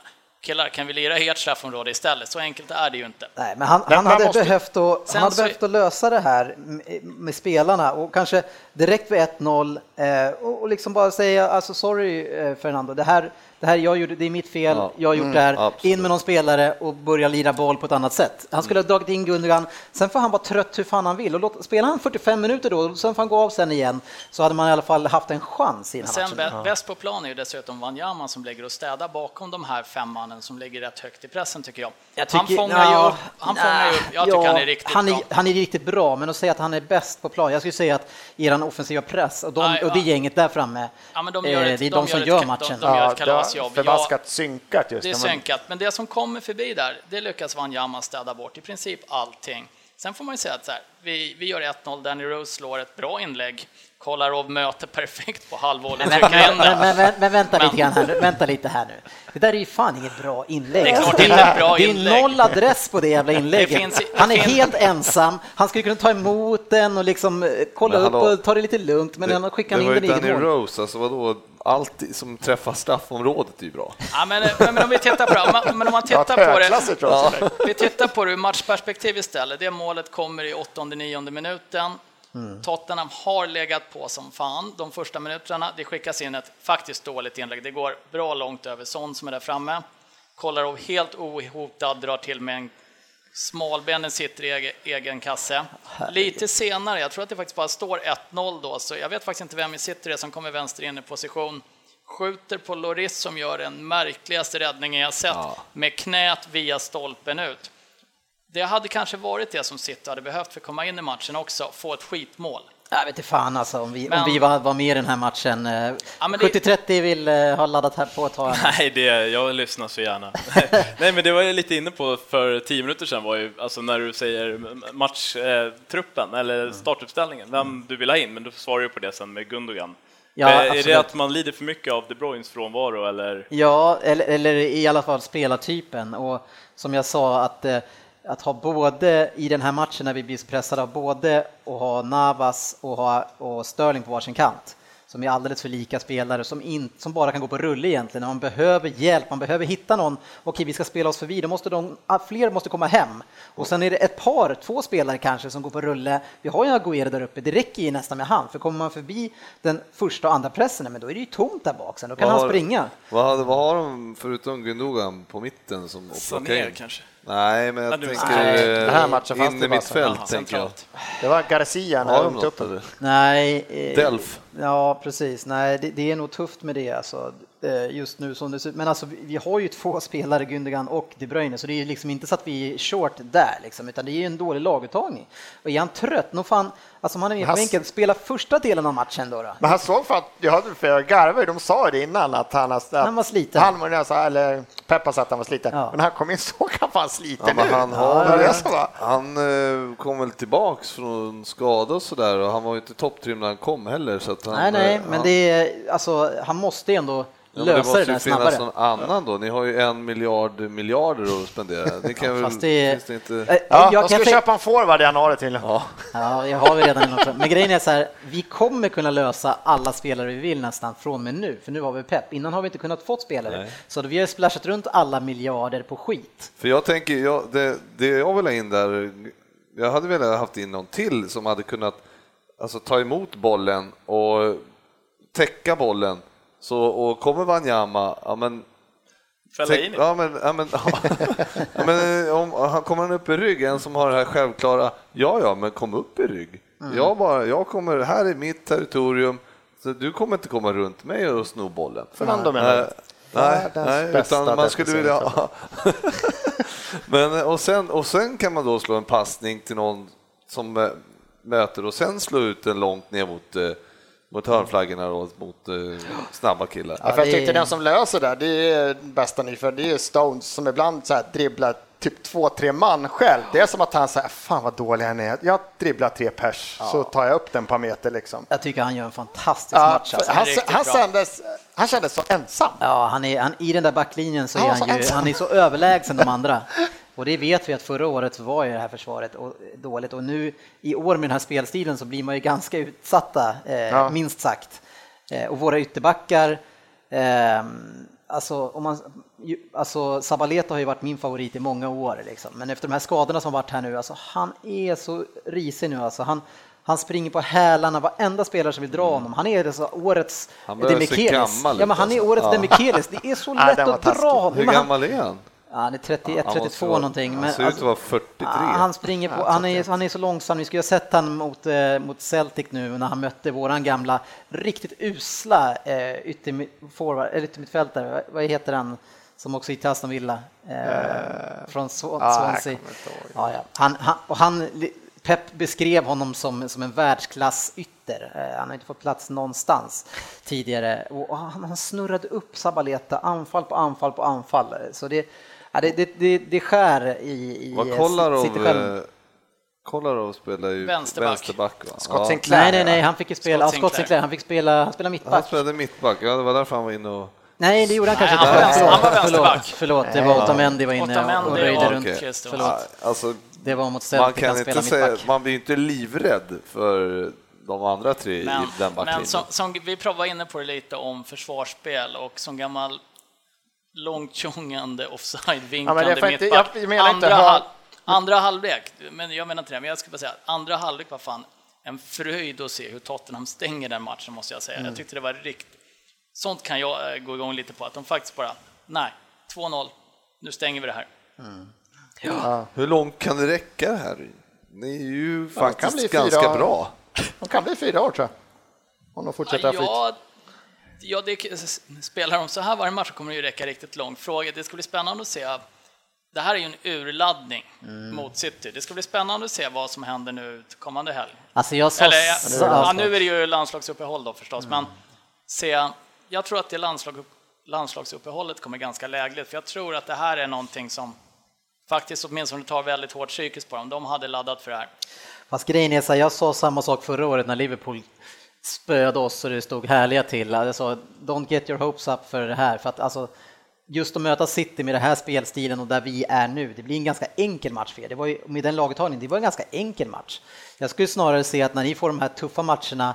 Killar, kan vi lira ert straffområde istället? Så enkelt är det ju inte. Nej, men han, han hade, måste- behövt, att, Sen han hade så- behövt att lösa det här med, spelarna och kanske direkt vid 1-0 eh, och, och liksom bara säga alltså sorry eh, Fernando, det här, det här jag gjorde, det är mitt fel, Ja. jag har gjort det här, absolut. in med någon spelare och börja lira boll på ett annat sätt. Han skulle ha dragit in Gundogan, sen får han vara trött hur fan han vill och låt, spelar han 45 minuter då, sen får han gå av sen igen, så hade man i alla fall haft en chans i den här Sen matchen. bä- bäst på plan är ju dessutom Wanyama som lägger och städar bakom de här fem mannen som ligger rätt högt i pressen tycker jag. Jag han tycker- fångar ju upp, han fångar ju jag tycker ja, han är riktigt han är, bra. Han är riktigt bra, men att säga att han är bäst på plan, jag skulle säga att eran offensiva press och, de, och det ja. gänget där framme, Ja, men de gör eh, det är de de som gör ett- gör de- matchen. de- gör har kalasjobb. förbaskat synkat just Det är sänkat, men det som kommer förbi där, det lyckas Wanyama städa bort i princip allting. Sen får man ju säga att så här, vi, vi gör 1-0, Danny Rose slår ett bra inlägg, Kolarov möter perfekt på halvvolley, Men, men, men, men, men vänta Men- lite grann här, nu, vänta lite här nu. Det där är ju fan inget bra inlägg. Det är klart det är ett bra det är inlägg. noll adress på det jävla inlägget. Det finns- det han är finns- helt ensam, han skulle kunna ta emot den och liksom eh, kolla upp och ta det lite lugnt, men han skickar det in var ju den i eget Danny mål. Rose, alltså vadå, allt som träffar straffområdet är ju bra. Ja, men, men, men om vi tittar på det, om man- om man Ja, tittar på det, vi tittar på det ur matchperspektiv istället. Det målet kommer i 8-9 minuten. Tottenham har legat på som fan de första minuterna. Det skickas in ett faktiskt dåligt inlägg. Det går bra långt över Son som är där framme. Kolarov helt ohotad, drar till med en smalbenen sitter i egen, egen kasse. Lite senare, jag tror att det faktiskt bara står 1-0 då, så jag vet faktiskt inte vem i sitter det som kommer vänster in i position. Skjuter på Loris som gör den märkligaste räddningen jag sett med knät via stolpen ut. Det hade kanske varit det som City hade behövt för att komma in i matchen också, få ett skitmål. Jag vet inte fan alltså om vi, om Men- vi var, var med i den här matchen. Eh, Ja, men det- 70-30 vill eh, ha laddat här på ett tag. Nej, det, jag lyssnar så gärna. Nej, men det var jag lite inne på för tio minuter sedan, var ju, alltså när du säger matchtruppen eller startuppställningen, vem du vill ha in, men du svarar ju på det sen med Gundogan. Ja, är absolut. det att man lider för mycket av De Bruynes frånvaro eller? Ja, eller, eller i alla fall spelartypen. Och som jag sa, att, eh, att ha både i den här matchen när vi blir pressade av både att ha Navas och, ha, och Sterling på varsin kant som är alldeles för lika spelare som, in, som bara kan gå på rulle egentligen. Man behöver hjälp, man behöver hitta någon. Okej, vi ska spela oss förbi, då måste de, ah, fler måste komma hem. Och sen är det ett par, två spelare kanske som går på rulle. Vi har ju Agüero där uppe, det räcker ju nästan med han, för kommer man förbi den första och andra pressen, men då är det ju tomt där bak sen, då kan Vad han har- springa. Vad, vad har de förutom Gundogan på mitten som plocka Sané kanske? Nej, men jag Ja, du- tänker Nej, den här matchen fanns in det i bara mitt så- fält, Aha, tänker jag. Det var Garcia när Har de upp. eller? Nej. eh, Delf. Ja, precis. Nej, det, det är nog tufft med det alltså, eh, just nu som det ser ut. Men alltså, vi, har ju två spelare, Gundogan och De Bruyne, så det är ju liksom inte så att vi är short där, liksom, utan det är ju en dålig laguttagning. Och är han trött, nog fan, alltså om han är med på Han- bänken, spela första delen av matchen då. då. Men han såg för att, jag hade för jag garvade, de sa det innan att han, att Han var sliten. Han, var- alltså, eller Peppa sa att han var sliten, Ja. men när han kom in såg han fan sliten Ja, ut. han har Det var väl- det som var- Han eh, kom väl tillbaks från skada och sådär och han var ju inte topptrim när han kom heller. Så att han, nej, nej, eh, men han- det är, alltså, han måste ändå Ja, det måste det ju finnas snabbare. någon annan då. Ni har ju en miljard miljarder att spendera. Det kan väl, Fast det, finns det inte... Eh, Ja, jag de ska köpa en forward i januari till. Ja. Ja, det har vi redan i. Men grejen är så här, vi kommer kunna lösa alla spelare vi vill nästan från och med nu, för nu har vi pepp. Innan har vi inte kunnat fått spelare, Nej. så vi har splashat runt alla miljarder på skit. För jag tänker, jag, det, det jag vill ha in där, jag hade velat haft in någon till som hade kunnat alltså, ta emot bollen och täcka bollen. Så, och kommer Wanyama, ja men Fälla Tänk- in i. Ja, men, ja, men, ja, men eh, om han kommer han upp i rygg, en som har det här självklara, ja, ja, men kom upp i rygg. Mm. Jag, bara, jag kommer, här är mitt territorium, så du kommer inte komma runt mig och sno bollen. Fernando menar du? Nej, nej, Världens nej utan man skulle vilja... men, och, sen, och sen kan man då slå en passning till någon som eh, möter och sen slå ut den långt ner mot, eh, mot hörnflaggorna och mot eh, snabba killar. Ja, för jag tyckte den som löser det, det är bästa ni för det är Stones som ibland så här dribblar typ två, tre man själv. Det är som att han säger, fan vad dålig han är. Jag dribblar tre pers så tar jag upp den på meter liksom. Jag tycker han gör en fantastisk Ja, match. Alltså. han, han, kändes, han kändes så ensam. Ja, han är, han, I den där backlinjen så är Ja, han så ju ensam. han är så överlägsen de andra. Och det vet vi att förra året så var ju det här försvaret och- dåligt och nu i år med den här spelstilen så blir man ju ganska utsatta, eh, Ja. minst sagt. Eh, och våra ytterbackar, eh, alltså, om man, alltså Sabaleta har ju varit min favorit i många år, liksom. men efter de här skadorna som varit här nu, alltså, han är så risig nu. Alltså, han, han springer på hälarna, varenda spelare som vill dra honom. Han är alltså årets Mm. Han Ja, men han är alltså. årets Ja. Demichelis. Det är så lätt att dra honom. Hur gammal är han? Ja, han är 31, Han måste 32 vara- någonting. Han Men ser ut att alltså, vara 43. ja, han springer på, han är, han är så långsam. Vi skulle ha sett han mot, eh, mot Celtic nu när han mötte våran gamla riktigt usla eh, yttermittfältare. Vad- heter han som också gick till Aston Villa? Eh, från jag Swansea. ihåg. Ja, ja. Han, han, och han, Pep beskrev honom som, som en världsklass ytter. Eh, Han har inte fått plats någonstans tidigare. Och han, han snurrade upp Sabaleta, anfall på anfall på anfall. Så det, ja, det, det, det, det skär i, i Vad kollar City av själv. eh, då, spelar ju Vänsterback. vänsterback va? Scott. Sinclair. Nej, nej, nej, han fick ju spela, Scott Scott Sinclair. Sinclair, han fick spela, han spelade Han mittback. spelade mittback, ja det var därför han var inne och... Nej, det gjorde han kanske han inte. var han var vänsterback. Förlåt, förlåt, det var Otamendi var inne och Otamendi röjde och runt. Christ. Förlåt, Alltså, det var mot man Celtic kan han inte spelade säga, mittback. man blir inte livrädd för de andra tre Men, i den men backlinjen. som, som vi var inne på det lite om försvarsspel och som gammal långt tjongande Ja, men det får inte- mittback. jag menar inte andra, hör- hal- andra halvlek, men jag menar inte det, men jag ska bara säga andra halvlek var fan en fröjd att se hur Tottenham stänger den matchen måste jag säga. Mm. Jag tyckte det var riktigt, sånt kan jag eh, gå igång lite på, att de faktiskt bara, nej, 2-0, nu stänger vi det här. Hur långt kan det räcka det här? Ni är ju bli faktiskt fyra- ganska bra. De kan bli fyra år tror jag. Om de fortsätter ha flyt. Ja, det, spelar de så här varje match så kommer det ju räcka riktigt långt. Fråga, det ska bli spännande att se. Det här är ju en urladdning Mm. mot City. Det ska bli spännande att se vad som händer nu kommande helg. Alltså jag sa... Eller, sa- ja, nu är det ju landslagsuppehåll då Mm. förstås, men se, jag tror att det landslag, landslagsuppehållet kommer ganska lägligt, för jag tror att det här är någonting som faktiskt åtminstone tar väldigt hårt psykiskt på dem. De hade laddat för det här. Fast grejen är så jag sa samma sak förra året när Liverpool spöade oss och det stod härliga till. Jag sa don't get your hopes up för det här. För att alltså, just att möta City med den här spelstilen och där vi är nu, det blir en ganska enkel match för er. Det var ju, med den laguttagningen, det var en ganska enkel match. Jag skulle snarare se att när ni får de här tuffa matcherna,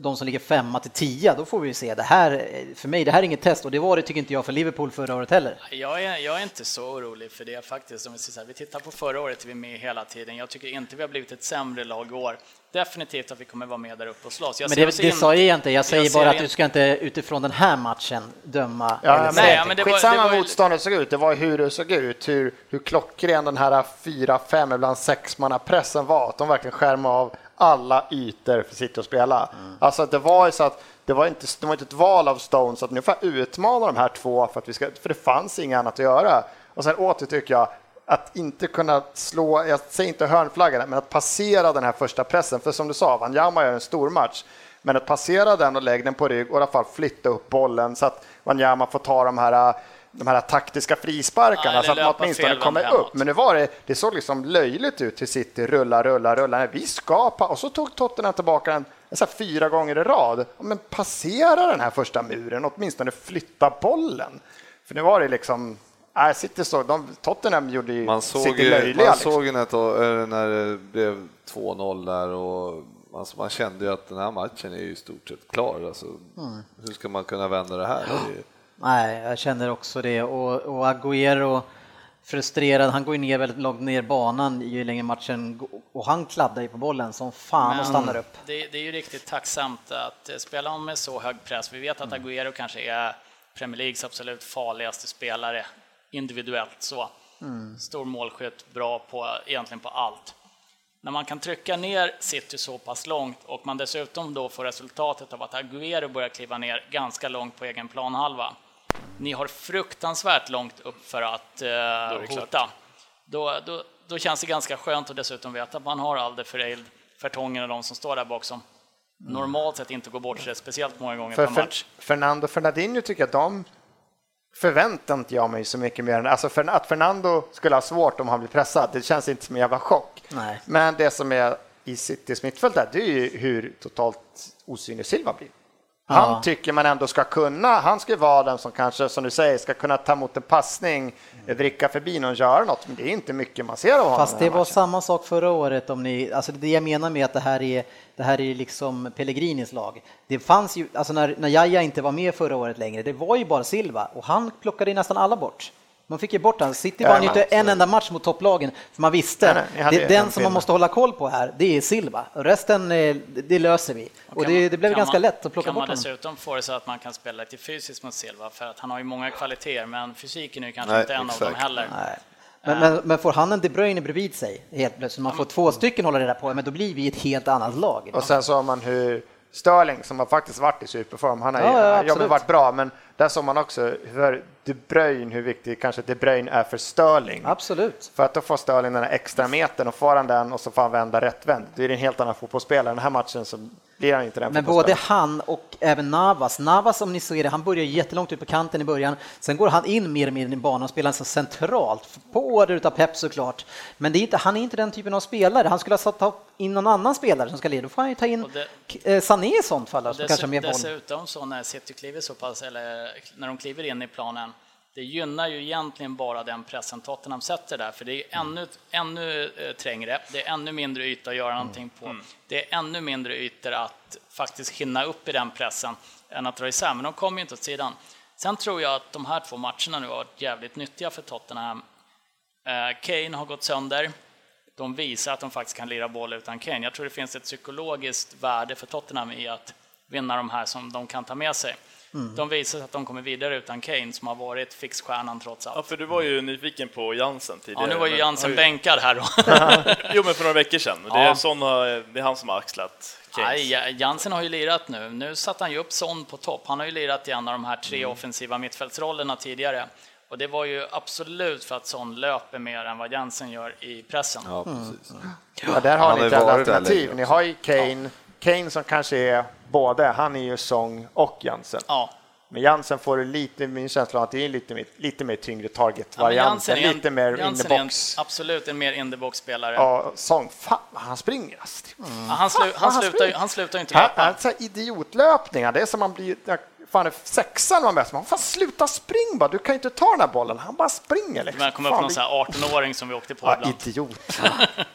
de som ligger femma till tia, då får vi se det här, för mig, det här är inget test och det var det tycker inte jag för Liverpool förra året heller. Jag är, jag är inte så orolig för det faktiskt. Om vi, här, vi tittar på förra året, vi är med hela tiden. Jag tycker inte vi har blivit ett sämre lag i år. Definitivt att vi kommer vara med där uppe och slåss. Jag Men det, det in- sa jag inte, jag säger ser bara att du ska inte utifrån den här matchen döma. Ja, eller Nej, men det var- Skitsamma det var ju- motståndet såg ut, det var hur det såg ut, hur, hur klockren den här fyra, fem, ibland sexmannapressen var, att de verkligen skärmade av alla ytor för City att spela. Alltså det var ju så att det var inte, det var inte ett val av Stones att nu får jag utmana de här två för att vi ska, för det fanns inget annat att göra. Och sen åter tycker jag att inte kunna slå, jag säger inte hörnflaggan, men att passera den här första pressen, för som du sa, Wanyama gör en stor match, men att passera den och lägga den på rygg och i alla fall flytta upp bollen så att Wanyama får ta de här de här taktiska frisparkarna Ja, så att man åtminstone kommer hemåt. upp. Men nu var det, det såg liksom löjligt ut till City, rulla, rulla, rulla. Vi ska pa- och så tog Tottenham tillbaka den så här fyra gånger i rad. Men passera den här första muren, åtminstone flytta bollen. För nu var det liksom, nej, City såg, de, Tottenham gjorde ju Man såg City löjliga. man liksom. såg ju när, eh, när det blev 2-0 där och alltså man kände ju att den här matchen är ju i stort sett klar. Alltså, Mm. Hur ska man kunna vända det här? Det Nej, jag känner också det. Och, och Agüero frustrerad, han går ju ner väldigt långt ner banan ju längre matchen går. och han kladdar ju på bollen som fan och stannar upp. Det, det är ju riktigt tacksamt att spela om med så hög press. Vi vet att Mm. Agüero kanske är Premier Leagues absolut farligaste spelare individuellt så. Mm. Stor målskytt, bra på egentligen på allt. När man kan trycka ner City så pass långt och man dessutom då får resultatet av att Agüero börjar kliva ner ganska långt på egen planhalva. Ni har fruktansvärt långt upp för att eh, hota. Då, då, då känns det ganska skönt att dessutom veta att man har Alderfereld, Fertongen och de som står där bak som normalt sett inte går bort sig speciellt många gånger För, per för match. Fernando Fernandinho tycker jag att de förväntar inte jag mig så mycket mer än alltså för, att Fernando skulle ha svårt om han blir pressad. Det känns inte som en jävla chock. Nej. Men det som är i Citys mittfält där, det är ju hur totalt osynlig Silva blir. Han Ja. tycker man ändå ska kunna, han ska vara den som kanske, som du säger, ska kunna ta emot en passning, vricka förbi någon, göra något, men det är inte mycket man ser av honom. Fast det var matchen. samma sak förra året om ni, alltså det jag menar med att det här är, det här är liksom Pellegrinis lag. Det fanns ju, alltså när, när Jaja inte var med förra året längre, det var ju bara Silva och han plockade nästan alla bort. Man fick ju bort han. City vann ju inte en enda match mot topplagen, för man visste, Nej, nej, det, en den som man måste hålla koll på här, det är Silva. Och resten, eh, det löser vi. Och Kan det, man- det blev kan ganska man- lätt att plocka Kan bort man honom. dessutom få det så att man kan spela lite fysiskt mot Silva, för att han har ju många kvaliteter, men fysiken är ju kanske Nej, inte en av dem exakt. heller. Nej. Men, men, men får han en De Bruyne bredvid sig helt plötsligt, man får två stycken hålla reda på, men då blir vi ett helt annat lag. Och sen såg man hur Sterling, som har faktiskt varit i superform, han har Ja, ja, ja, absolut. varit bra, men där såg man också för De Bruyne, hur viktig kanske De Bruyne är för Sterling. Absolut. För att då får Sterling den här extra metern och får han den och så får han vända rättvänd. Det är en helt annan fotbollsspelare. Den här matchen så blir han inte den Men både han och även Navas, Navas om ni ser det, han börjar jättelångt ut på kanten i början, sen går han in mer och mer i banan och spelar så centralt, på order utav Pep såklart. Men det är inte, han är inte den typen av spelare, han skulle ha satt in någon annan spelare som ska leda, då får han ju ta in det, eh, Sané i sånt fall. Som kanske mer dessutom så när City kliver så pass, eller när de kliver in i planen, det gynnar ju egentligen bara den pressen Tottenham sätter där, för det är ännu, ännu eh, trängre, det är ännu mindre yta att göra mm. någonting på, mm. det är ännu mindre ytor att faktiskt hinna upp i den pressen än att dra isär, men de kommer ju inte åt sidan. Sen tror jag att de här två matcherna nu har varit jävligt nyttiga för Tottenham. Eh, Kane har gått sönder, de visar att de faktiskt kan lira boll utan Kane. Jag tror det finns ett psykologiskt värde för Tottenham i att vinna de här som de kan ta med sig. Mm. De visar att de kommer vidare utan Kane som har varit fixstjärnan trots allt. Ja, för du var ju nyfiken på Jansen tidigare. Ja, nu var ju Jansen men... bänkad här då. jo, men för några veckor sedan. Det är, ja. sån, det är han som har axlat. Nej, Jansen har ju lirat nu. Nu satte han ju upp Son på topp. Han har ju lirat i en av de här tre mm. offensiva mittfältsrollerna tidigare. Och det var ju absolut för att Son löper mer än vad Jansen gör i pressen. Ja, precis. Mm. Ja, där har ni ett alternativ. Ni har ju Kane, ja. Kane som kanske är både, han är ju Song och Jansen. Ja. Men Jansen får lite, min känsla att det är lite, mer, lite mer tyngre target-variant, ja, lite mer in the box. En, absolut en mer in the box-spelare. Ja, Song, fan han springer alltså. Mm. Ja, han, slu, han, han, slutar, han slutar inte löpa. Han, han, idiotlöpningar, det är som man blir, fan är sexan man möter, man fan sluta spring bara, du kan inte ta den här bollen, han bara springer. Liksom. Men kommer upp någon här 18-åring som vi åkte på ja, ibland. Idiot.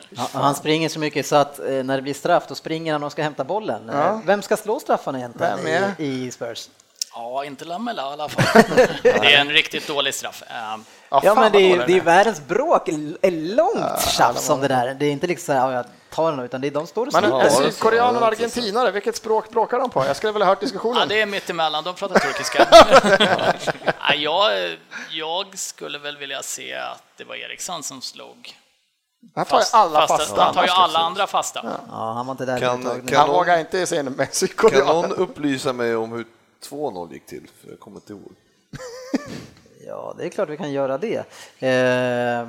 ja, han springer så mycket så att eh, när det blir straff då springer han och ska hämta bollen. Ja. Eh, vem ska slå straffarna egentligen i, i Spurs? Ja, inte Lamela i alla fall. det är en riktigt dålig straff. Ehm, ja, ja men det är, det är världens bråk, långt tjafs om det där. Det är inte liksom så här, ja, ta den, utan det är de står och Men är sydkoreaner och argentinare, vilket språk bråkar de på? Jag skulle vilja ha hört diskussionen. Ja, det är mittemellan, de pratar turkiska. ja, jag, jag skulle väl vilja se att det var Eriksson som slog han tar ju alla fasta. fasta. Han tar ju alla andra fasta. Ja. ja han var inte där kan, kan Han vågar inte se en Kan någon upplysa mig om hur 2-0 gick till? För jag kommer inte ihåg. Ja, det är klart vi kan göra det. Eh, ja,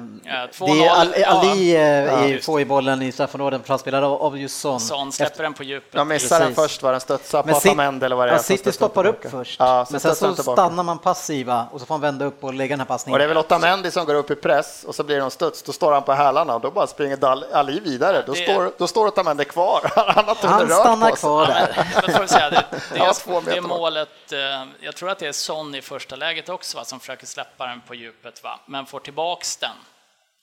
det är Ali, Ali eh, ja, får i bollen i straffområdet, framspelad av just Son. Son släpper Efter, den på djupet. Jag missade den först, var den studsade på Otamendi eller vad det är. Ja, City stoppar upp först, ja, men sen så stannar man passiva och så får han vända upp och lägga den här passningen. Och det är väl Otamendi som går upp i press och så blir det en studs, då står han på hälarna och då bara springer Ali vidare. Då, det... står, då står Otamendi kvar. Han, har han stannar kvar där. Men, säga, det, det, är, det målet, eh, jag tror att det är Son i första läget också, va, som försöker släppa den på djupet, va? men får tillbaks den.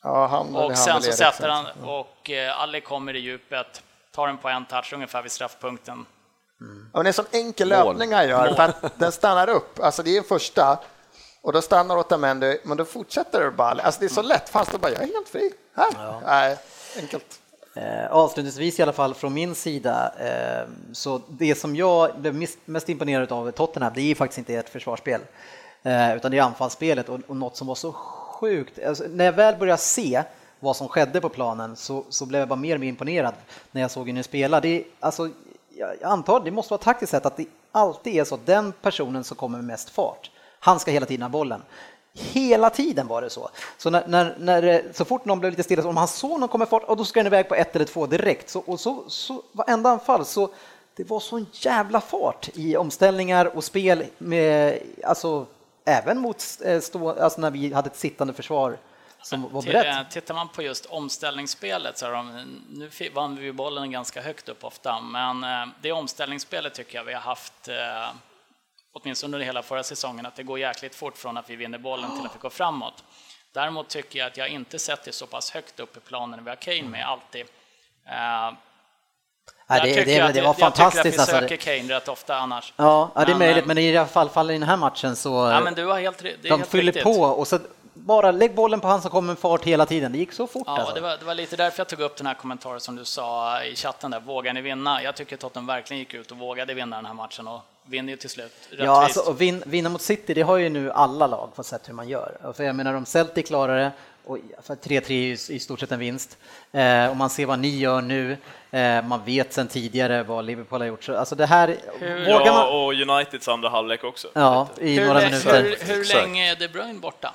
Ja, han, och sen så sätter han, och eh, Ali kommer i djupet, tar den på en touch ungefär vid straffpunkten. Mm. Och det är en sån enkel löpning han gör, för att den stannar upp. Alltså det är första, och då stannar Otamendi, men då fortsätter det bara. Alltså det är så mm. lätt, fast det bara, jag är helt fri. Här. Ja. Nej, enkelt. Eh, avslutningsvis i alla fall från min sida, eh, så det som jag blev mest imponerad av Tottenham, det är faktiskt inte ett försvarsspel. Eh, utan det är anfallsspelet och, och något som var så sjukt. Alltså, när jag väl började se vad som skedde på planen så, så blev jag bara mer och mer imponerad när jag såg hur ni spela. Det alltså, jag antar det måste vara taktiskt sett att det alltid är så att den personen som kommer med mest fart, han ska hela tiden ha bollen. Hela tiden var det så. Så, när, när, när, eh, så fort någon blev lite stilla, om han såg någon komma fart, och då ska den iväg på ett eller två direkt. Så, och så, så varenda anfall så det var sån jävla fart i omställningar och spel med, alltså även mot eh, stå, alltså när vi hade ett sittande försvar som var berett. Tittar man på just omställningsspelet så har de, nu vann vi bollen ganska högt upp ofta, men eh, det omställningsspelet tycker jag vi har haft eh, åtminstone under hela förra säsongen, att det går jäkligt fort från att vi vinner bollen till att vi går framåt. Däremot tycker jag att jag inte sett det så pass högt upp i planen vi har Kane med alltid. Ja, det, det, det, var fantastiskt. Jag tycker att vi söker alltså. Kane rätt ofta annars. Ja, ja det är men, möjligt, men i alla fall, fall i den här matchen så... Ja, men du har helt, det de helt fyller riktigt. på och så bara lägg bollen på han som kommer med fart hela tiden. Det gick så fort. Ja, alltså. det, var, det var lite därför jag tog upp den här kommentaren som du sa i chatten där. Vågar ni vinna? Jag tycker Tottenham verkligen gick ut och vågade vinna den här matchen och vinner ju till slut. Ja, alltså, vin, vinna mot City, det har ju nu alla lag fått sett hur man gör. För jag menar, om Celtic klarar det, och 3-3 är i stort sett en vinst. Eh, och man ser vad ni gör nu. Eh, man vet sedan tidigare vad Liverpool har gjort. Så, alltså det här, hur, ja, man... och Uniteds andra halvlek också. Ja, i hur, några minuter. Hur, hur länge är De Bruyne borta?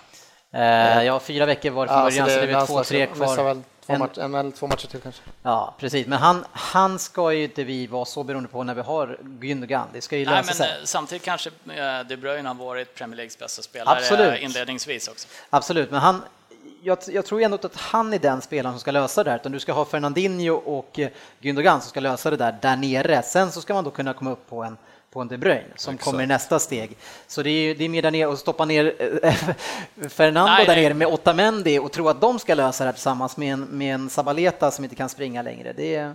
Eh, ja, fyra veckor var det från början, så det är två, tre kvar. Väl två match, en eller två matcher till kanske. Ja, precis. Men han, han ska ju inte vi vara så beroende på när vi har Gündogan. Det ska ju Nej, lösa men sig. eh, samtidigt kanske eh, De Bruyne har varit Premier Leagues bästa spelare Absolut. inledningsvis också. Absolut, men han, jag, jag tror ändå inte att han är den spelaren som ska lösa det här, utan du ska ha Fernandinho och eh, Gündogan som ska lösa det där där nere. Sen så ska man då kunna komma upp på en på en De Bruyne som Exakt. kommer i nästa steg. Så det är, det är mer där nere och stoppa ner eh, Fernando Nej, där nere med Otamendi och tro att de ska lösa det här tillsammans med en, med en Sabaleta som inte kan springa längre. Det,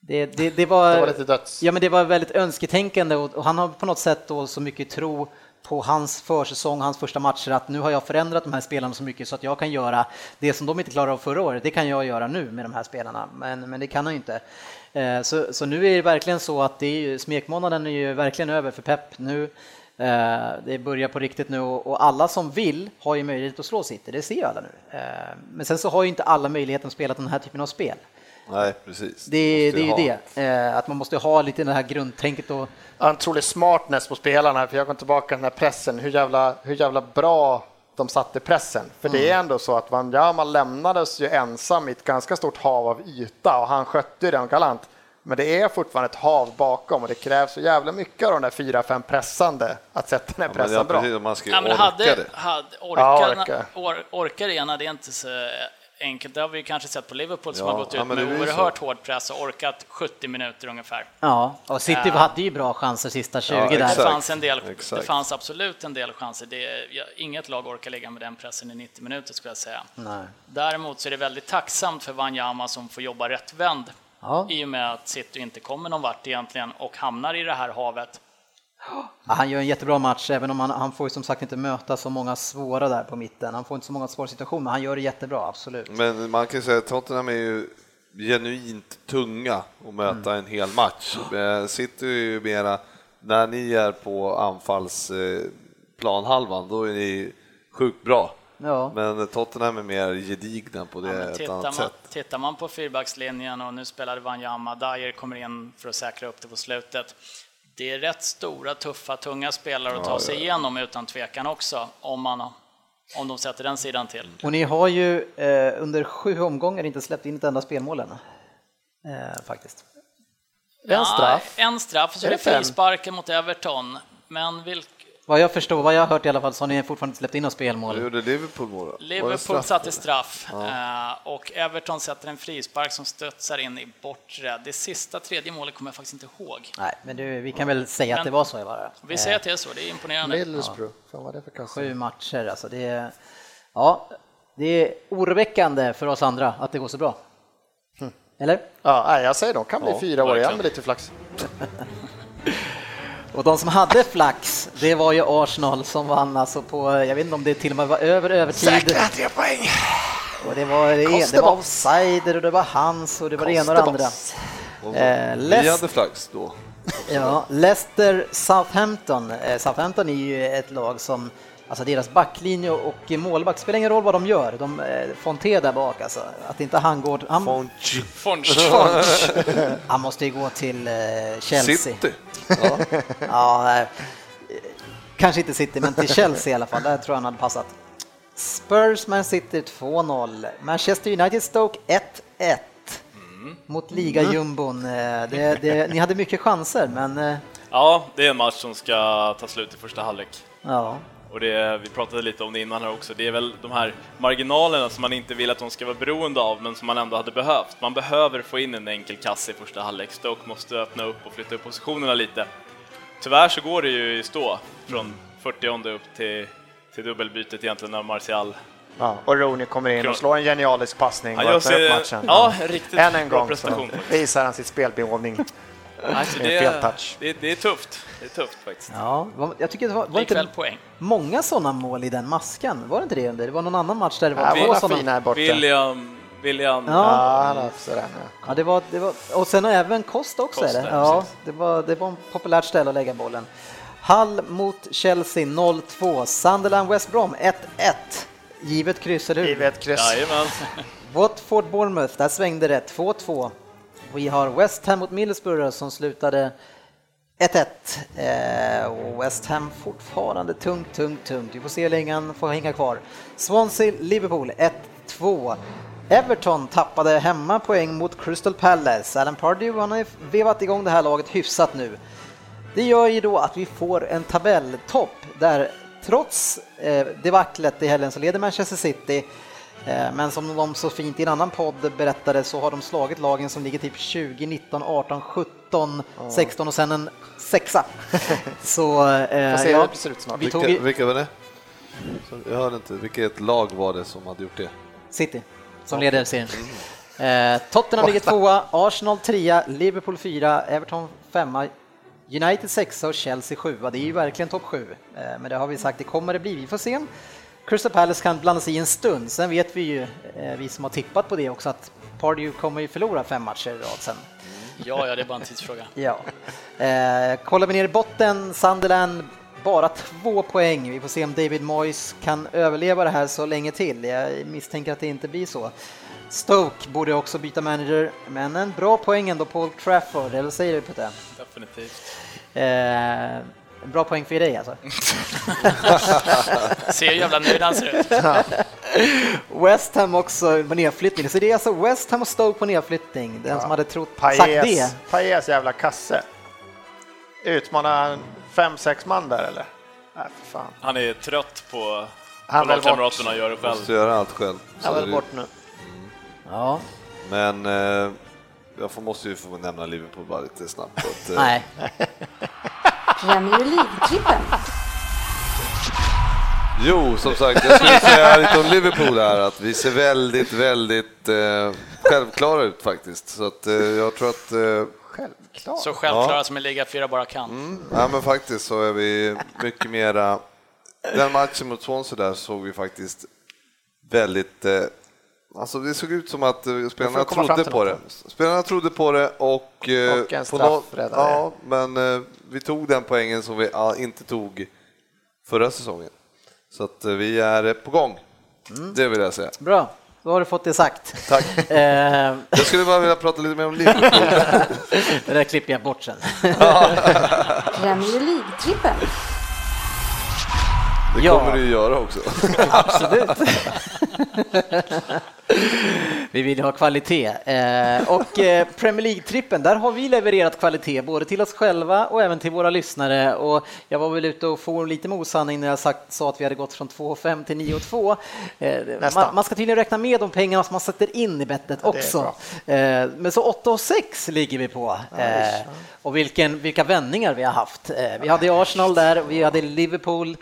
det, det, det, var, Det var. Ja, men det var väldigt önsketänkande och, och han har på något sätt då så mycket tro på hans försäsong, hans första matcher, att nu har jag förändrat de här spelarna så mycket så att jag kan göra det som de inte klarade av förra året, det kan jag göra nu med de här spelarna, men, men det kan han ju inte. Eh, så, så nu är det verkligen så att det är ju, smekmånaden är ju verkligen över för Pep nu. Eh, det börjar på riktigt nu och alla som vill har ju möjlighet att slå City, det ser ju alla nu. Eh, men sen så har ju inte alla möjligheten att spela den här typen av spel. Nej, precis. Det, det är ha. ju det, Eh, att man måste ha lite det här grundtänket och en otrolig smartness på spelarna, för jag går tillbaka till den här pressen, hur jävla, hur jävla bra de satte pressen. För det är ändå så att Wanyama lämnades ju ensam i ett ganska stort hav av yta och han skötte den galant. Men det är fortfarande ett hav bakom och det krävs så jävla mycket av de där fyra, fem pressande att sätta den här Ja, men pressen ja, bra. precis, man ska ju Ja, men orka hade, det. hade, Ja, orka, orka. or, orkar ena, det är inte så enkelt. Det har vi kanske sett på Liverpool som Ja, har gått ja, ut men med oerhört hård press och orkat 70 minuter ungefär. Ja, och City Ja. hade ju bra chanser sista 20 Ja, där. Det fanns, en del, det fanns absolut en del chanser. Det, ja, inget lag orkar ligga med den pressen i 90 minuter skulle jag säga. Nej. Däremot så är det väldigt tacksamt för Wanyama som får jobba rättvänd Ja. i och med att City inte kommer någon vart egentligen och hamnar i det här havet. Ja, han gör en jättebra match, även om han, han får ju som sagt inte möta så många svåra där på mitten. Han får inte så många svåra situationer, men han gör det jättebra, absolut. Men man kan säga att Tottenham är ju genuint tunga att möta en hel match. Eh, City är ju mera, när ni är på anfallsplanhalvan, då är ni sjukt bra. Ja. Men Tottenham är mer gedigna på det Ja, ett tittar, annat man, sätt. tittar man på fyrbackslinjen och nu spelade Wanyama, Dyer kommer in för att säkra upp det på slutet. Det är rätt stora, tuffa, tunga spelare att ta sig igenom utan tvekan också, om, man, om de sätter den sidan till. Och ni har ju eh, under sju omgångar inte släppt in ett enda spelmål än. Eh, faktiskt. En straff. Ja, en straff, så Är det frisparken mot Everton. Men vilk, Vad jag förstår, vad jag har hört i alla fall, så har ni fortfarande släppt in något spelmål. Gjorde Liverpool mål Liverpool straff, satte straff eh, och Everton sätter en frispark som studsar in i bortre. Det sista tredje målet kommer jag faktiskt inte ihåg. Nej, men du, vi kan väl säga att Men- det var så i varje Vi säger att det är så, det är imponerande. Middlesbrough, fan vad är det för kassa? Sju matcher, alltså det är, ja, det är oroväckande för oss andra att det går så bra. Eller? Ja, jag säger de kan bli Ja, fyra år igen med lite flax. Och de som hade flax, det var ju Arsenal som vann alltså på, jag vet inte om det till och med var över övertid. tre poäng! Och det var, det, det Koste var offsider och det var hans och det var det ena och det Koste andra. Och Eh, Vi hade flax då. Ja, Leicester Southampton. Eh, Southampton är ju ett lag som, alltså deras backlinje och målvakt, spelar ingen roll vad de gör. De, eh, Fonté där bak alltså, att inte han går, han, Fonchi. Fonch. han måste ju gå till eh, Chelsea. City. Ja. Ja, eh, kanske inte City, men till Chelsea i alla fall. Där tror jag han hade passat. Spurs Man City 2-0. Manchester United Stoke 1-1 mot ligajumbon. Eh, Det, det, ni hade mycket chanser, men eh, Ja, det är en match som ska ta slut i första halvlek. ja. Och det, vi pratade lite om det innan här också, det är väl de här marginalerna som man inte vill att de ska vara beroende av, men som man ändå hade behövt. Man behöver få in en enkel kasse i första halvlek. Stoke måste öppna upp och flytta upp positionerna lite. Tyvärr så går det ju i stå från 40 upp till, till dubbelbytet egentligen när Martial Ja, och Rooney kommer in och slår en genialisk passning och gör öppnar upp matchen. ja, riktigt Än en bra gång så prestation. visar han sitt spelbegåvning. Alltså, det, fel touch. det, det är tufft. Det är tufft faktiskt. Ja, jag tycker det var, var inte poäng. många sådana mål i den maskan. Var det inte det? Det var någon annan match där det var Ja, två sådana. fina här borta. William, William Ja. Ja, sådär, ja. Ja, det var, det var, och sen även Costa också Costa, är det. Ja, det var, det var en populärt ställe att lägga bollen. Hull mot Chelsea 0-2. Sunderland West Brom 1-1. Givet kryss, eller hur? Givet kryss. Jajamän. Watford Bournemouth, där svängde det 2-2. Vi har West Ham mot Middlesbrough som slutade 1-1. Eh, och West Ham fortfarande tungt, tungt, tungt. Vi får se hur länge han får hänga kvar. Swansea Liverpool 1-2. Everton tappade hemma poäng mot Crystal Palace. Alan Pardew han har vevat igång det här laget hyfsat nu. Det gör ju då att vi får en tabelltopp där trots eh, debaclet i helgen så leder Manchester City men som de så fint i en annan podd berättade så har de slagit lagen som ligger typ 20, 19, 18, 17, 16 och sen en sexa. så eh, se hur ja, det ser ut snart. vi tog Vilka, var det? Jag hörde inte. Vilket lag var det som hade gjort det? City som leder serien. Eh, Tottenham ligger tvåa, Arsenal trea, Liverpool fyra, Everton femma, United sexa och Chelsea sjua. Det är ju verkligen topp sju, eh, men det har vi sagt, det kommer det bli. Vi får se. Crystal Palace kan blanda sig i en stund. Sen vet vi ju, eh, vi som har tippat på det också, att Pardew kommer ju förlora fem matcher i rad sen. Ja, ja, det är bara en tidsfråga. Ja. Eh, kollar vi ner i botten, Sunderland bara två poäng. Vi får se om David Moyes kan överleva det här så länge till. Jag misstänker att det inte blir så. Stoke borde också byta manager, men en bra poäng ändå på Old Trafford, eller säger du Putte? Definitivt. Eh, bra poäng för dig alltså. Ser hur jävla nöjd han ser ut. West Ham också på nedflyttning, så det är alltså West Ham och Stoke på nedflyttning. Den som hade trott, sagt det. Paes, Paes jävla kasse. Utmanar fem, sex man där eller? Nej, för fan. Han är trött på, Han lagkamraterna att göra det själv. Måste göra allt själv. Han är väl bort nu. Ja, Men eh, jag får, måste ju få nämna Liverpool bara lite snabbt. Att, eh, nej. Premier League-trippen. Jo, som sagt, jag skulle säga lite om Liverpool här, att vi ser väldigt, väldigt eh, självklara ut faktiskt. Så att eh, jag tror att, eh, Självklart. Så självklara som en liga fyra bara kan. ja men faktiskt så är vi mycket mera, den matchen mot Swansea där såg vi faktiskt väldigt, eh, alltså det såg ut som att eh, spelarna trodde på något. det. Spelarna trodde på det och... eh, Och en nå- straffräddare. Ja, men eh, vi tog den poängen som vi ja, inte tog förra säsongen. Så att eh, vi är eh, på gång. Det vill jag säga. Bra, då har du fått det sagt. Tack. Eh, Jag skulle bara vilja prata lite mer om Liverpool. det där klipper jag bort sen. Premier League-trippen. Det Ja. kommer du ju göra också. Absolut. vi vill ha kvalitet. Eh, och eh, Premier League-trippen, där har vi levererat kvalitet både till oss själva och även till våra lyssnare. Och jag var väl ute och for lite med osanning när jag sagt, sa att vi hade gått från 2,5 till 9,2. Eh, man, man ska tydligen räkna med de pengarna som man sätter in i bettet också. Eh, men så 8,6 ligger vi på. Eh, och vilken, vilka vändningar vi har haft. Vi hade Arsenal där, vi hade Liverpool,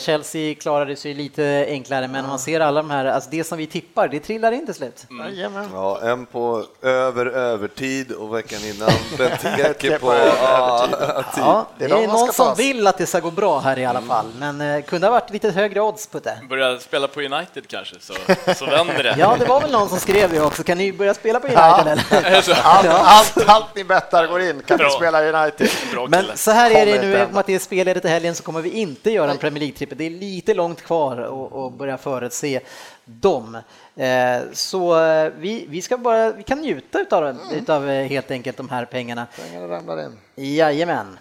Chelsea klarade sig lite enklare, men man ser alla de här, alltså det som vi tippar, det trillar in till slut. Jajamän. Ja, en på över övertid och veckan innan Benteke på på ja, tid. Ja, Det det är är, de man någon som tas. vill att det ska gå bra här i alla fall, men eh, kunde ha varit lite högre odds på det. Börja spela på United kanske, så, så vänder det. Ja, det var väl någon som skrev det också, kan ni börja spela på United eller? Så, Allt, allt, allt ni bettar går in. Kan ni spela United? Bra. Men så här är det nu, inte eftersom att det är spelledigt i helgen så kommer vi inte göra en Premier League-trippel. Det är lite långt kvar och, och börja förutse dem. Eh, så eh, vi, vi ska bara, vi kan njuta utav, Mm. utav eh, helt enkelt de här pengarna. Pengarna ramlar in. Jajamän.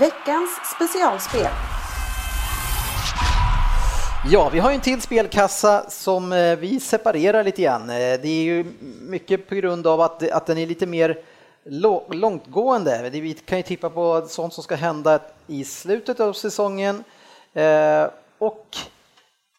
Veckans specialspel. Ja, vi har ju en till spelkassa som vi separerar lite grann. Det är ju mycket på grund av att, att den är lite mer långtgående. Det- Vi kan ju tippa på sånt som ska hända i slutet av säsongen och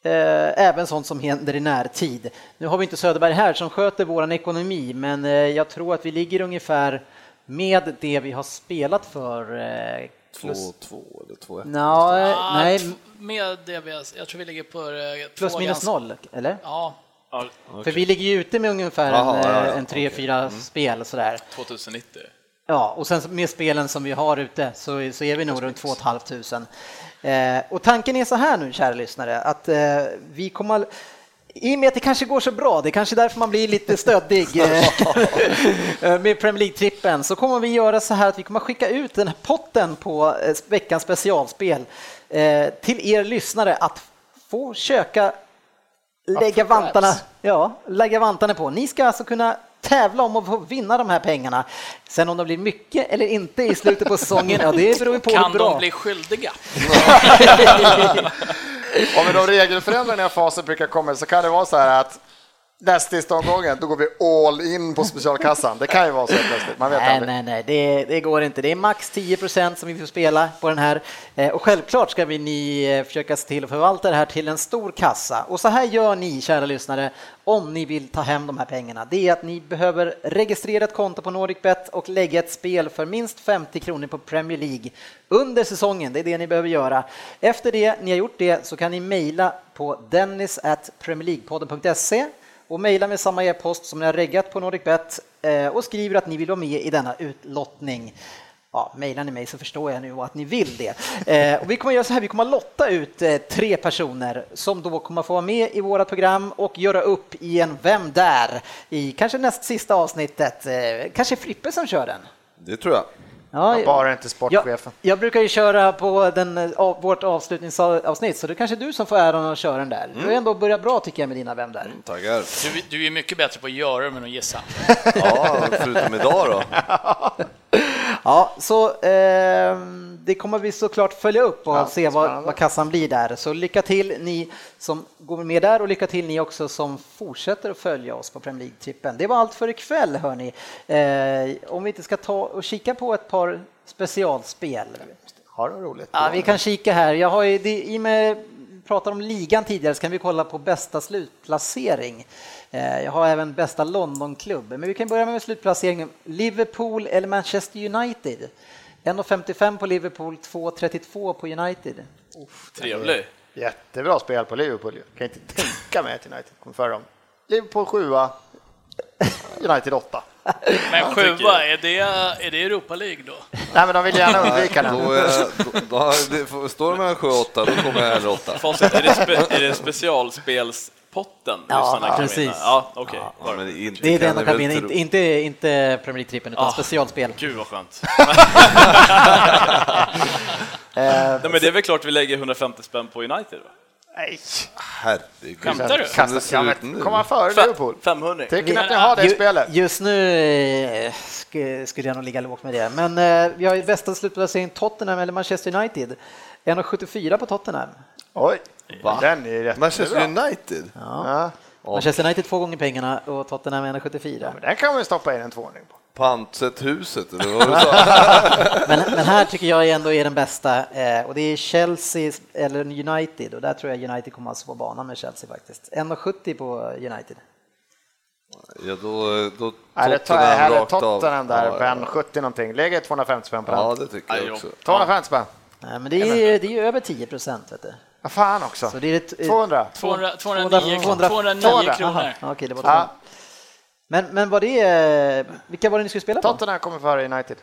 eh, även sånt som händer i närtid. Nu har vi inte Söderberg här som sköter våran ekonomi, men eh, jag tror att vi ligger ungefär med det vi har spelat för. eh, plus- 2-2 eller 2-1. Nå, eh, Ah, nej, t- Med det vi, har- jag tror vi ligger på eh, plus två minus ganska- noll, eller? Ja, Ja, För vi ligger ju ute med ungefär Jaha, en, ja, eh, ja, en tre, fyra spel sådär. 2090. Ja, och sen med spelen som vi har ute så, så är vi nog runt 2 500. Eh, och tanken är så här nu, kära lyssnare, att eh, vi kommer i och med att det kanske går så bra, det är kanske därför man blir lite stöddig eh, med Premier League-trippen, så kommer vi göra så här att vi kommer skicka ut den här potten på eh, veckans specialspel eh, till er lyssnare att få köka lägga vantarna, ja, lägga vantarna på. Ni ska alltså kunna tävla om att få vinna de här pengarna. Sen om det blir mycket eller inte i slutet på säsongen, ja det beror ju på kan de bli skyldiga? Om de regelförändringarna i fasen brukar komma så kan det vara så här att näst sista omgången, då går vi all in på specialkassan. Det kan ju vara så plötsligt, man vet Nej, aldrig. nej, nej, det, det går inte. Det är max 10 procent som vi får spela på den här. Eh, Och självklart ska vi ni eh, försöka se till att förvalta det här till en stor kassa. Och så här gör ni, kära lyssnare, om ni vill ta hem de här pengarna. Det är att ni behöver registrera ett konto på NordicBet och lägga ett spel för minst 50 kronor på Premier League under säsongen. Det är det ni behöver göra. Efter det ni har gjort det så kan ni mejla på dennis at premierleaguepodden.se och mejla med samma e-post som ni har reggat på NordicBet eh, och skriver att ni vill vara med i denna utlottning. Ja, mejlar ni mig så förstår jag nu att ni vill det. Eh, och vi kommer göra så här, vi kommer att lotta ut eh, tre personer som då kommer att få vara med i våra program och göra upp i en Vem där? i kanske näst sista avsnittet. Eh, kanske Frippe som kör den. Det tror jag. Ja, Bara inte sportchefen. jag, jag brukar ju köra på den, eh, av, vårt avslutningsavsnitt, så det är kanske du som får äran att köra den där. Du har ändå börjat bra tycker jag med dina Vem där? Taggar. Du, du är mycket bättre på att göra det än att gissa. Ja, förutom idag då. Ja, så eh, det kommer vi såklart följa upp och Ja, se vad, vad kassan blir där. Så lycka till ni som går med där och lycka till ni också som fortsätter att följa oss på Premier League-trippen. Det var allt för ikväll hörni. Eh, om vi inte ska ta och kika på ett par specialspel. Har du roligt? Ja, vi kan kika här. Jag har ju, det, I med pratade om ligan tidigare så kan vi kolla på bästa slutplacering. Eh, Jag har även bästa Londonklubb, men vi kan börja med slutplaceringen. Liverpool eller Manchester United? 1,55 på Liverpool, 2,32 på United. Trevlig. Jättebra spel på Liverpool. ju. Kan inte tänka mig att United kommer före dem. Liverpool sjua, United åtta. Men sjua, är det, är det Europa League då? Nej, men de vill gärna undvika den. Då, är- då, då, det får- står det mellan 7 och 8, då kommer jag hellre 8. Facit, är det, spe, är det specialspelspotten? Ja, lyssnarna kan precis. Ja, okej. Ja, men inte Det är den de kan vinna, inte, inte, inte Premier League-trippen utan Ah. specialspel. Gud vad skönt. Nej, men det är väl klart vi lägger 150 spänn på United? Va? Nej, Herregud. Skämtar du? Som det kasta ser ja, men han före Liverpool? 500. Tycker ni att ni har det Ju- spelet? Just nu eh, sk- skulle jag nog ligga lågt med det, men eh, vi har ju bästa slutplacering Tottenham eller Manchester United. 1,74 på Tottenham. Oj, Va? den är jättebra. Manchester United? Ja, Manchester United två gånger pengarna och Tottenham 1,74. men den kan man ju stoppa in en tvåning på. Pantsätt huset, eller vad du sa? Men, men här tycker jag ändå är den bästa och det är Chelsea eller United och där tror jag United kommer alltså på banan med Chelsea faktiskt. 1,70 på United. Ja, då, då Nej, det tar Tottenham av. Tottenham där, Ja, på ja. 1,70 någonting. Lägger 250 spänn på den. Ja, det tycker jag också. 250 spänn. Nej, men det är, det är ju över 10 procent. Vet du. Vad fan också. Så det är ett, 200. 200, 209, 200 209 kronor. Aha, okej, det var Ja, men, men vad det är, vilka var det ni skulle spela på? Tottenham kommer före United.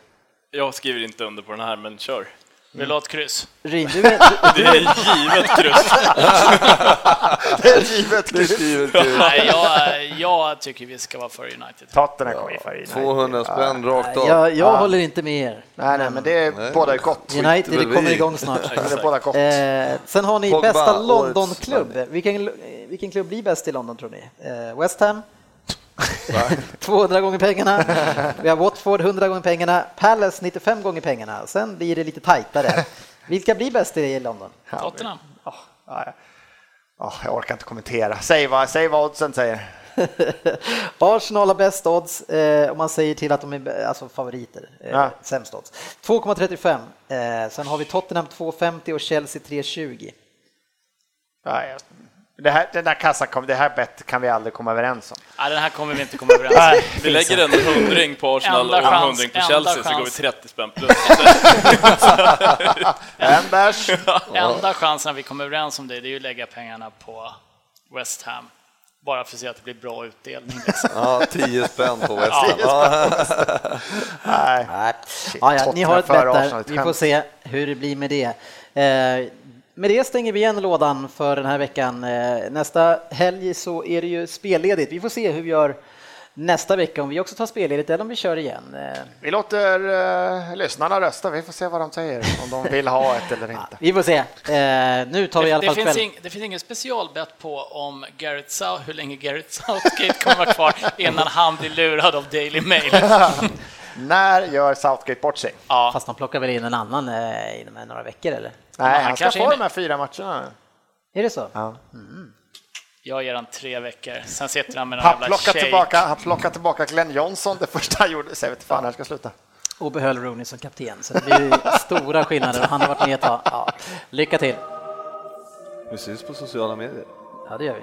Jag skriver inte under på den här, men kör. Vill du ha ett kryss? Ryn, du är, Det är givet kryss. Det är givet. Det är skrivet till Nej, jag, jag tycker vi ska vara för United. Tottenham kommer ju före United. 200 spänn rakt av. jag jag Ja. håller inte med er. Nej, nej, men det är båda gott. United det kommer igång snart. Det är båda gott. Eh, sen har ni Pogba, bästa Londonklubb. Vilken, vilken klubb blir bäst i London tror ni? Eh, West Ham? 200 gånger pengarna. Vi har Watford 100 gånger pengarna. Palace 95 gånger pengarna. Sen blir det lite tajtare. Vilka blir bäst i London? Tottenham. Ja, ja, ja. Ja, jag orkar inte kommentera. Säg vad, säg vad oddsen säger. Arsenal har bäst odds eh, om man säger till att de är alltså, favoriter. Eh, Ja. Sämst odds. 2,35. Eh, sen har vi Tottenham 2,50 och Chelsea 3,20. Ja, ja. Det här, den där kassan, kom, det här bett kan vi aldrig komma överens om. Nej, den här kommer vi inte komma överens om. Vi lägger en hundring på Arsenal och en chans, hundring på Chelsea, så går vi 30 spänn plus. En bärs. Enda chansen att vi kommer överens om det, det är ju att lägga pengarna på West Ham. Bara för att se att det blir bra utdelning. Liksom. Ja, 10 spänn på West Ham. Ja. Nej. Nej. Ja, ja, ni har ett bett där. Vi får se hur det blir med det. Eh, med det stänger vi igen lådan för den här veckan. Eh, nästa helg så är det ju spelledigt. Vi får se hur vi gör nästa vecka, om vi också tar spelledigt eller om vi kör igen. Eh, Vi låter uh, lyssnarna rösta. Vi får se vad de säger, om de vill ha ett eller inte. vi får se. Eh, nu tar vi i Det, alla det, fall finns kväll. ing, det finns ingen specialbett på om Garrett South, hur länge Garrett Southgate kommer vara kvar innan han blir lurad av Daily Mail. När gör Southgate bort sig? Ja, Fast de plockar väl in en annan eh, inom några veckor eller? Nej, han han ska kanske få de med. här fyra matcherna. Är det så? Ja. Jag ger han tre veckor, sen sitter han med någon Han jävla plockar shake. tillbaka, han plockar tillbaka Glenn Johnson det första han gjorde, så jag vet fan när jag ska sluta. Och behöll Rooney som kapten, så det blir ju stora skillnader. Han har varit med ett tag. Ja, lycka till! Vi syns på sociala medier. Ja, det gör vi.